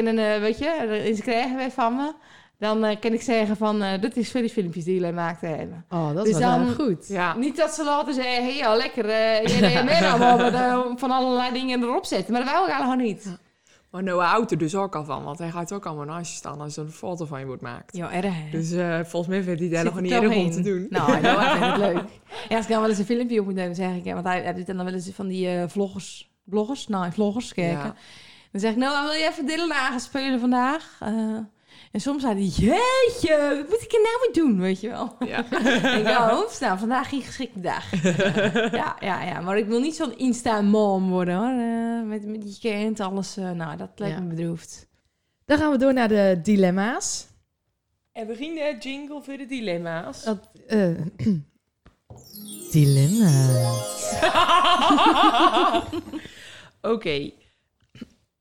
weet je, in ze krijgen weer van me. Dan eh, kan ik zeggen van, eh dit is voor die filmpjes die jullie gemaakt hebben. Oh, dat Dus was wel dan- goed. Ja. Niet dat ze laten zeggen, ja lekker, eh je deed meer allemaal met, eh, van allerlei dingen erop zetten. Maar dat wou ik eigenlijk niet. Maar Noah houdt er dus ook al van, want hij gaat ook allemaal naast je staan als er een foto van je wordt gemaakt. Ja, erg hè? Dus eh, volgens mij vindt hij daar nog niet er erg om te doen. Nou, nou ik vind het leuk. *laughs* Ja, als ik dan wel eens een filmpje op moet nemen, zeg ik, want hij, hij doet dan wel eens van die eh, vloggers, bloggers, nou, vloggers kijken. Ja. Dan zeg ik, nou, wil je even Dylan gaan spelen vandaag? En soms zei hij, jeetje, wat moet ik er nou mee doen, weet je wel? Ja. *laughs* ik dacht, oeps, nou, vandaag geen geschikte dag. *laughs* ja, ja, ja, maar ik wil niet zo'n Insta-mom worden, hoor. Eh, met, met die kind, alles, eh, nou, dat lijkt Ja. me bedroefd. Dan gaan we door naar de dilemma's. En we gingen de jingle voor de dilemma's. Dat, eh, *clears throat* dilemma's. *laughs* Oké.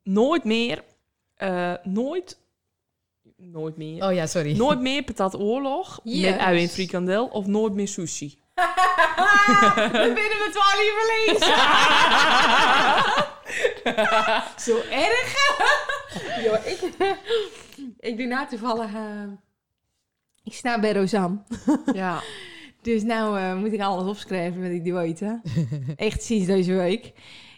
Nooit meer. eh, nooit. Nooit meer. Oh ja, sorry. Nooit meer patat oorlog Yes. met ui en frikandel of nooit meer sushi. *laughs* Dan binnen we twaalf verlies. *laughs* Zo erg. *laughs* ja, ik, ik doe nou toevallig... eh, ik sta bij Rosanne. Ja. Dus nou eh, moet ik alles opschrijven wat ik die weet. Hè? Echt sinds deze week.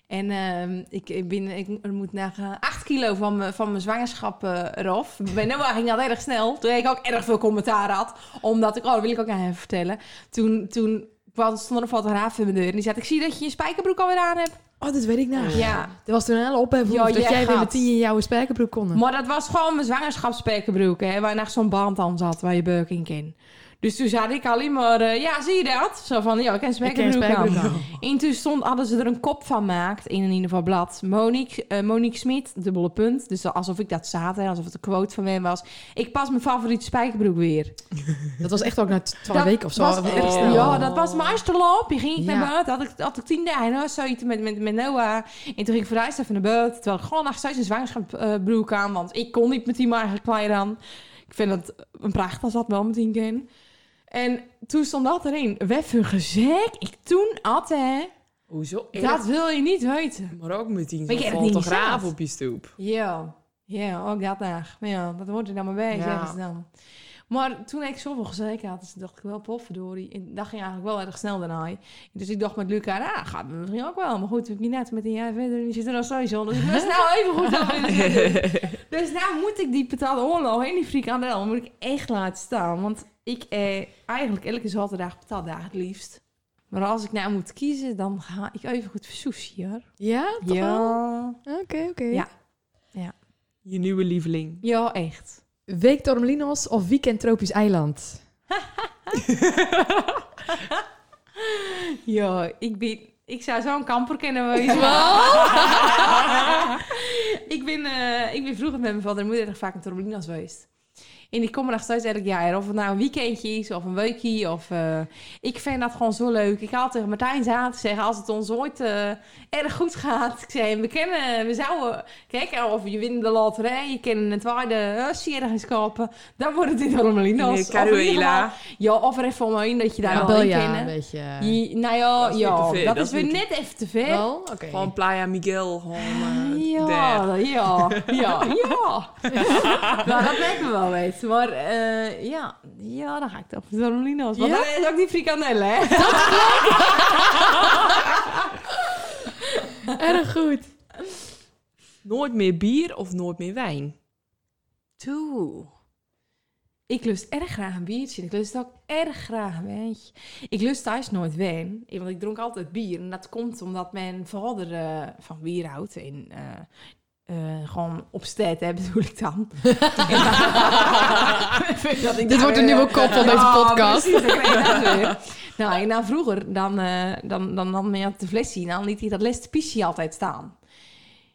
En ehm, ik, ben, ik moet naar eh, 8 kilo van, mijn- van mijn zwangerschap eh, eraf. Bij Noah ging dat erg snel. Toen ik ook erg veel commentaar had. Omdat ik, oh, dat wil ik ook aan hem vertellen. Toen, toen kwam, stond er een fotograaf in mijn deur. En die zei, ik zie dat je je spijkerbroek alweer aan hebt. Oh, dat weet ik nou. Ja. Er was toen een hele ophef Ja, dat jij jij weer gaat. met tien in jouw spijkerbroek kon. Maar dat was gewoon mijn zwangerschapsspijkerbroek. Hè, waar nog zo'n band aan zat waar je beuk in kan. Dus toen zei ik alleen maar, eh, ja, zie je dat? Zo van, ja, ik ken spijkerbroek. En toen stond, hadden ze er een kop van gemaakt in een ieder geval blad. Monique, eh, Monique Smit, dubbele punt. Dus alsof ik dat zat, hè, alsof het een quote van mij was. Ik pas mijn favoriete spijkerbroek weer. *laughs* Dat was echt ook na twaalf Dat weken of zo. was. Ja, dat was mijn eerste loop. Je ging ik Ja. naar buiten. Had ik, had ik tien dagen zoiets met, met, met Noah. En toen ging ik verhuisd even naar buiten. Terwijl ik gewoon nog steeds een zwangerschapsbroek aan. Want ik kon niet met die eigen kleren aan. Ik vind het een pracht als dat wel met die ken. En toen stond dat erin. Wat een gezeik. Ik toen had, hè. Hoezo? Dat wil je niet weten. Maar ook met die Maar je hebt het niet fotograaf op je stoep. Ja, ja, ook dat. Maar ja, dat hoort er dan maar bij, Ja. zeggen ze dan. Maar toen ik zoveel gezeken had, dus dacht ik wel, potverdorie. En dat ging eigenlijk wel erg snel daarna. Dus ik dacht met Luca, nou, gaat het misschien ook wel. Maar goed, ik niet net met een jaar verder en zit er steeds onder. Dus ik was nou even goed. *laughs* Dus nou moet ik die patat oorlog en die frikandel moet ik echt laten staan. Want ik eh, eigenlijk elke zaterdag patatdag het liefst. Maar als ik nou moet kiezen, dan ga ik even goed voor sushi, hoor. Ja? Toch wel? Ja, Oké, oké. Ja. Je nieuwe lieveling. ja, echt. Week Torremolinos of weekend Tropisch Eiland? *laughs* Ja, ik ben... Ik zou zo'n kamper kennen, weet je wel. *laughs* ik, ben, eh, ik ben vroeger met mijn vader en moeder erg vaak in Torremolinos geweest. En ik kom er nog steeds elk jaar. Of het nou een weekendje is of een weekje. Of, eh, ik vind dat gewoon zo leuk. Ik had tegen Martijn zaten zeggen, als het ons ooit eh, erg goed gaat. Ik zei, we kennen, we zouden... Kijk, of je wint de loterij, je kan een tweede uh, kopen. Dan wordt het in in ieder Caruela. Ja, of er even omheen dat je daar Ja, wel in ja, kennen. een beetje. Je- nou ja, Dat is weer ja, dat, dat is weer net even te ver. Wel? Oké. Gewoon Playa Miguel. Gewoon, eh, ja, daar. ja, ja, ja. *laughs* *laughs* nou, dat lijkt me wel weten. Maar eh, ja, ja, dan ga ik toch voor Torremolinos. Want Ja? dat is ook die frikandellen, hè? *laughs* Erg goed. Nooit meer bier of nooit meer wijn? Toe. Ik lust erg graag een biertje. Ik lust ook erg graag een wijntje. Ik lust thuis nooit wijn, want ik dronk altijd bier. En dat komt omdat mijn vader eh, van bier houdt. En eh, eh, gewoon op stad, hè, *laughs* bedoel ik dan. *laughs* Dat ik Dit wordt een nieuwe kop van deze Ja, podcast. precies, dan. Nou, en nou vroeger, dan, eh dan, dan nam hij op de flesje, dan liet hij dat laatste pissie altijd staan.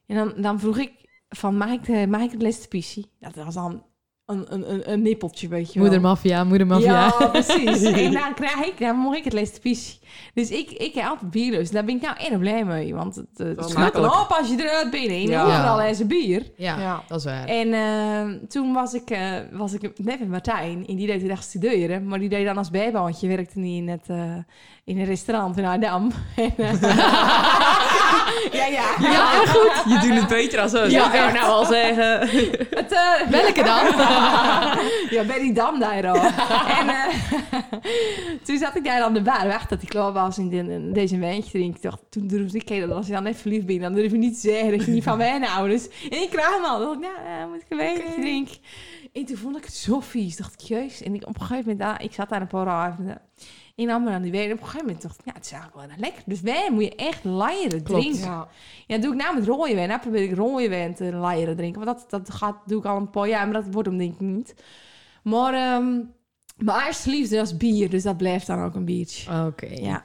En dan, dan vroeg ik van, mag ik, de, mag ik het laatste pissie? Dat was dan een, een, een, een nippeltje, weet je wel. Moedermafia, moedermafia. Ja, precies. *laughs* en dan krijg ik, dan mag ik het laatste. Dus ik, ik heb altijd bierlust. Daar ben ik nou erg blij mee. Want het, het schudt makkelijk. op als je eruit bent. En Ja. overal is een bier. Ja, Ja. dat is waar. En eh, toen was ik, eh, was ik net met Martijn. En die deed echt studeren. Maar die deed dan als bijbaantje. Werkte niet in, het, eh, in een restaurant in Aardam. *laughs* En, eh, *laughs* *laughs* ja, ja. Ja, goed. Je doet het beter als ons. Ja, ik echt. nou wel zeggen. Het, eh, Welke dan? *laughs* ja, bij die dam daar al. *laughs* en eh, toen zat ik daar aan de bar, wacht dat hij klaar was en de- en deze wijntje drinken. Ik dacht, toen durfde ik, dat als je dan net verliefd bent, dan durf je niet te zeggen dat je niet van mijn ouders. En ik kraam al. Dan dacht ik, nou, moet ik een wijntje drinken. En toen vond ik het zo vies. Dacht ik, jeus. En ik op een gegeven moment, ah, ik zat daar een paar avonden. En dan aan die wijn. Op een gegeven moment dacht ik, ja, het is eigenlijk wel lekker. Dus wijn moet je echt laieren drinken. Ja. Doe ik nou met rode wijn. Nou probeer ik rode wijn te laieren drinken. Want dat, dat gaat, doe ik al een paar jaar, maar dat wordt hem denk ik niet. Maar ehm mijn eerste liefde was bier, dus dat blijft dan ook een biertje. Oké, Ja.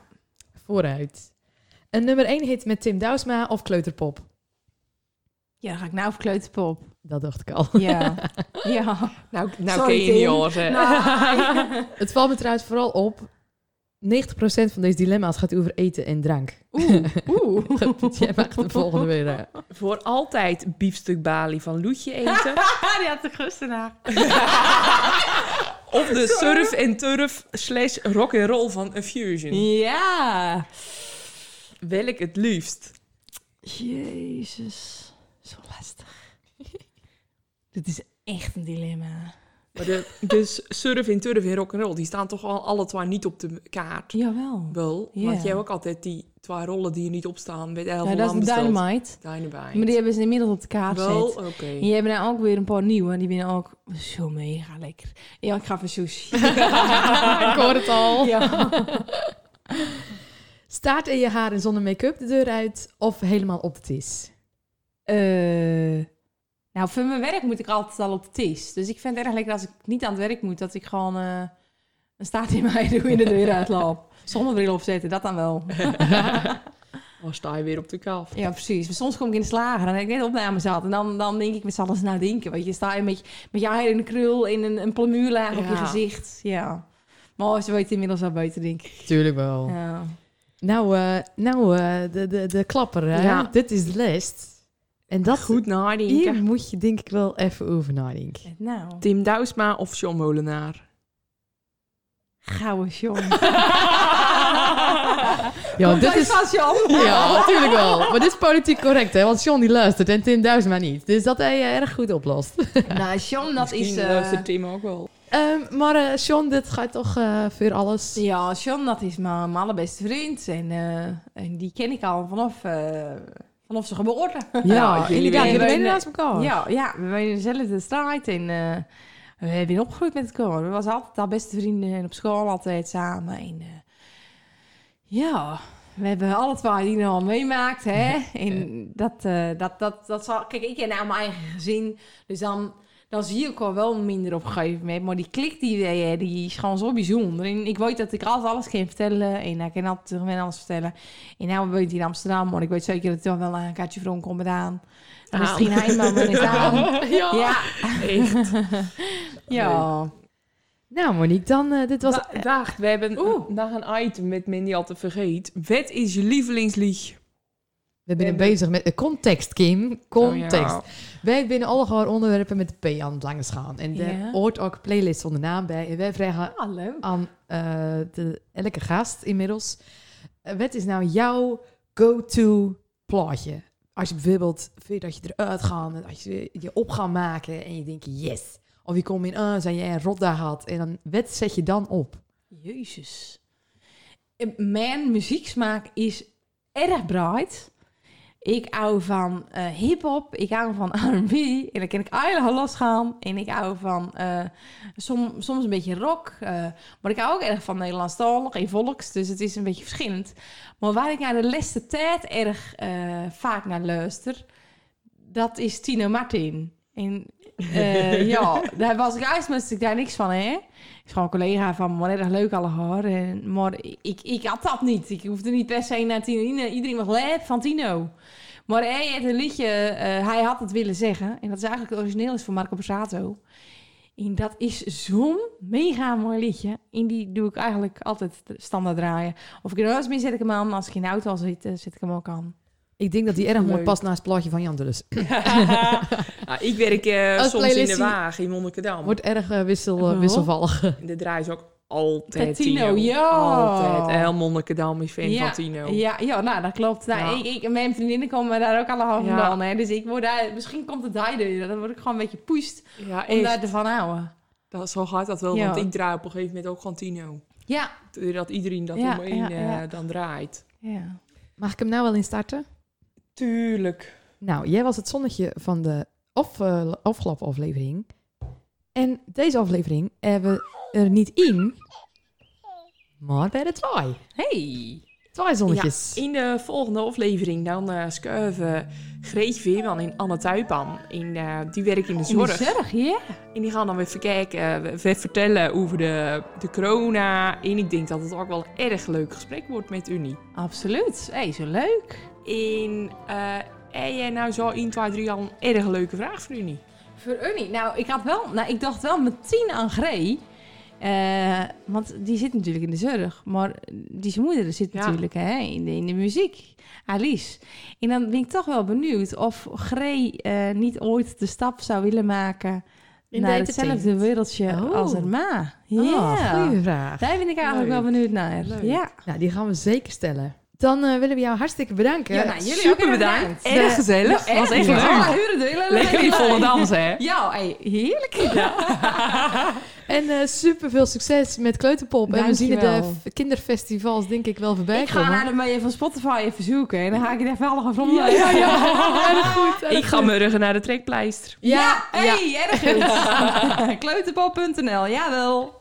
vooruit. Een nummer 1 hit met Tim Douwsma of Kleuterpop? Ja, dan ga ik nou voor kleuterpop. Dat dacht ik al. Ja. *laughs* ja. Nou, nou Sorry, ken je niet Tim. hoor. Nou, *laughs* Het valt me trouwens vooral op. 90% van deze dilemma's gaat over eten en drank. Oeh, *laughs* oeh. Jij mag de volgende weer. eh. Voor altijd biefstuk Bali van Loetje eten. *laughs* Die had de gustenaar. of de surf en turf slash rock and roll van A Fusion. Ja. Welk het liefst? Jezus. Zo lastig. *laughs* Dit is echt een dilemma. Maar de, dus surf en turf en rock and roll, die staan toch al alle twee niet op de kaart. Jawel. Wel, want jij hebt ook altijd die twee rollen die er niet op staan. Met elf Ja, dat is Dynamite. Dynamite. Maar die hebben ze inmiddels op de kaart Wel, oké. En je hebt nou ook weer een paar nieuwe. En die vinden ook zo mega lekker. Ja, ik ga voor sushi. *laughs* ik hoor het al. ja. Staart in je haren zonder make-up de deur uit of helemaal op de tis? Eh, nou, voor mijn werk moet ik altijd al op de tis. Dus ik vind het erg lekker als ik niet aan het werk moet... dat ik gewoon eh, een staart in mij *laughs* doe in de deur uitloop. Zonnebril opzetten, dat dan wel. *laughs* Dan sta je weer op de kaf. Ja, precies. Maar soms kom ik in de slager en ik net opname zat. En dan, dan denk ik met z'n allen eens nadenken. Weet je, sta je met, met je haar in een krul in een, een plamuurlaag op je gezicht. Ja. Maar ze weten inmiddels wel beter, denk ik. Tuurlijk wel. Ja. Nou, eh, nou eh, de, de, de klapper, hè? Ja. Dit is de lijst. En dat, Goed hier nadenken. moet je denk ik wel even over nadenken. Nou, Tim Douwsma of John Molenaar? gouden John. *laughs* Ja, Komt dit is... van John. Ja, natuurlijk wel. Maar dit is politiek correct, hè? Want John die luistert en Tim Duizema niet. Dus dat hij eh, erg goed oplost. *laughs* Nou, John, dat is... Misschien eh, luistert Tim ook wel. Ehm, maar eh John, dit gaat toch eh, voor alles. Ja, John, dat is mijn, mijn allerbeste vriend. En, eh, en die ken ik al vanaf, eh, vanaf zijn geboorte. Ja, Nou, jullie inderdaad. weten- Jullie weten naast elkaar. Ja, ja, we wonen in dezelfde straat en eh, we hebben opgegroeid met elkaar. We waren altijd al beste vrienden en op school altijd samen. En, eh, ja, we hebben alle twee die al meemaakt, hè. En dat, eh, dat, dat, dat zal... Kijk, ik ken nou mijn eigen gezin, dus dan, dan zie ik al wel minder op een gegeven moment. Maar die klik die wij hebben, die is gewoon zo bijzonder. En ik weet dat ik altijd alles kan vertellen en ik kan altijd tegen alles vertellen. En nou woont hij in Amsterdam, maar ik weet zeker dat hij toch wel een kaartje voor komt aan. Aan. Misschien hij man is aan. *laughs* Ja, Ja, echt. *laughs* ja. Nou, Monique, dan, eh, dit was... Wa- Wacht, we hebben Oeh. nog een item met Mandy al te vergeet. Wat is je lievelingslied? We zijn bezig met de context, Kim. Context. Oh, Wij binnen alle gewoon onderwerpen met de P aan het langs gaan. En er Ja. hoort ook playlist zonder naam bij. En wij vragen Ah, aan eh, de, elke gast inmiddels. eh, wat is nou jouw go-to plaatje? Als je bijvoorbeeld, voordat je eruit gaat, en als je je op gaat maken en je denkt yes. Of je komt in, ah, zijn jij een rotdag had. En dan, wat zet je dan op? Jezus. Mijn muzieksmaak is erg breed. Ik hou van eh hip-hop, ik hou van *laughs* RB en dan kan ik eigenlijk losgaan. En ik hou van som, soms een beetje rock, eh, maar ik hou ook erg van Nederlandstalig en volks, dus het is een beetje verschillend. Maar waar ik naar de laatste tijd erg vaak naar luister, dat is Tino Martin. En eh, ja, *laughs* daar was ik wist ik daar niks van, hè. is gewoon een collega van me, erg leuk alle haar. En, maar ik, ik had dat niet. Ik hoefde niet per se naar Tino. Iedereen- Iedereen was lep van Tino. Maar hij had een liedje, eh, hij had het willen zeggen. En dat is eigenlijk het origineel is van Marco Borsato. En dat is zo'n mega mooi liedje. En die doe ik eigenlijk altijd standaard draaien. Of ik er wel eens mee zet ik hem aan. Als ik in de auto al zit, eh, zet ik hem ook aan. Ik denk dat die erg mooi past naast het plaatje van Jan dus. Nou, *laughs* ik werk Als soms in de wagen in Monnikendam. Wordt erg eh, wissel, eh, wisselvallig. De draai is ook altijd Tino, Tino. ja. Altijd. Heel Monnikendam is fan Ja, van Tino. Ja, ja, nou, dat klopt. Nou, Ja. ik, mijn vriendinnen komen daar ook allemaal Ja. vandaan. Hè? Dus ik word daar, misschien komt het daardoor. Dan word ik gewoon een beetje poest Ja, om daar ervan houden. Dat, zo gaat dat wel, Ja. want ik draai op een gegeven moment ook gewoon Tino. Ja. Dat iedereen dat Ja, om me heen ja, ja. dan draait. ja. Mag ik hem nou wel instarten? Tuurlijk. Nou, jij was het zonnetje van de af, eh, afgelopen aflevering. En deze aflevering hebben we er niet in, maar bij de twee. Hey. Twee zonnetjes. In de volgende aflevering dan eh schuiven Greetje Veerman en Anne Tuipan. In, eh, die werken in de In de zorg. zorg, ja. En die gaan dan weer even kijken, we- weer vertellen over de, de corona. En ik denk dat het ook wel een erg leuk gesprek wordt met Unie. Absoluut. Hey, zo leuk. En eh heb jij nou zo 1, 2, 3 al een erg leuke vraag voor Unie? Voor Unie. Nou, ik had wel, nou, ik dacht wel meteen aan Gree. Eh, want die zit natuurlijk in de zorg. Maar die zijn moeder zit Ja. natuurlijk hè, in, de, in de muziek. Alice. En dan ben ik toch wel benieuwd of Gree eh, niet ooit de stap zou willen maken In naar de hetzelfde wereldje Oh. als haar ma. Ja, Oh, goeie vraag. daar ben ik eigenlijk Leuk. wel benieuwd naar. Leuk. Ja. Nou, die gaan we zeker stellen. Dan eh, willen we jou hartstikke bedanken. Ja, nou, jullie ook Super heel bedankt. bedankt. Erg gezellig. Ja, was echt ja. leuk. Alle huren delen. Lekker in volle dans, hè? Ja, hey, heerlijk. *laughs* En eh super veel succes met Kleuterpop. En we zien de kinderfestivals denk ik wel voorbij Ik ga komen. naar de mee van Spotify even zoeken en dan ga ik het echt wel nog even Ja, ja, ja. *laughs* Erg goed. erg Ik ga morgen naar de trekpleister. Ja, Ja, hey, erg goed. *laughs* Kleuterpop.nl, jawel.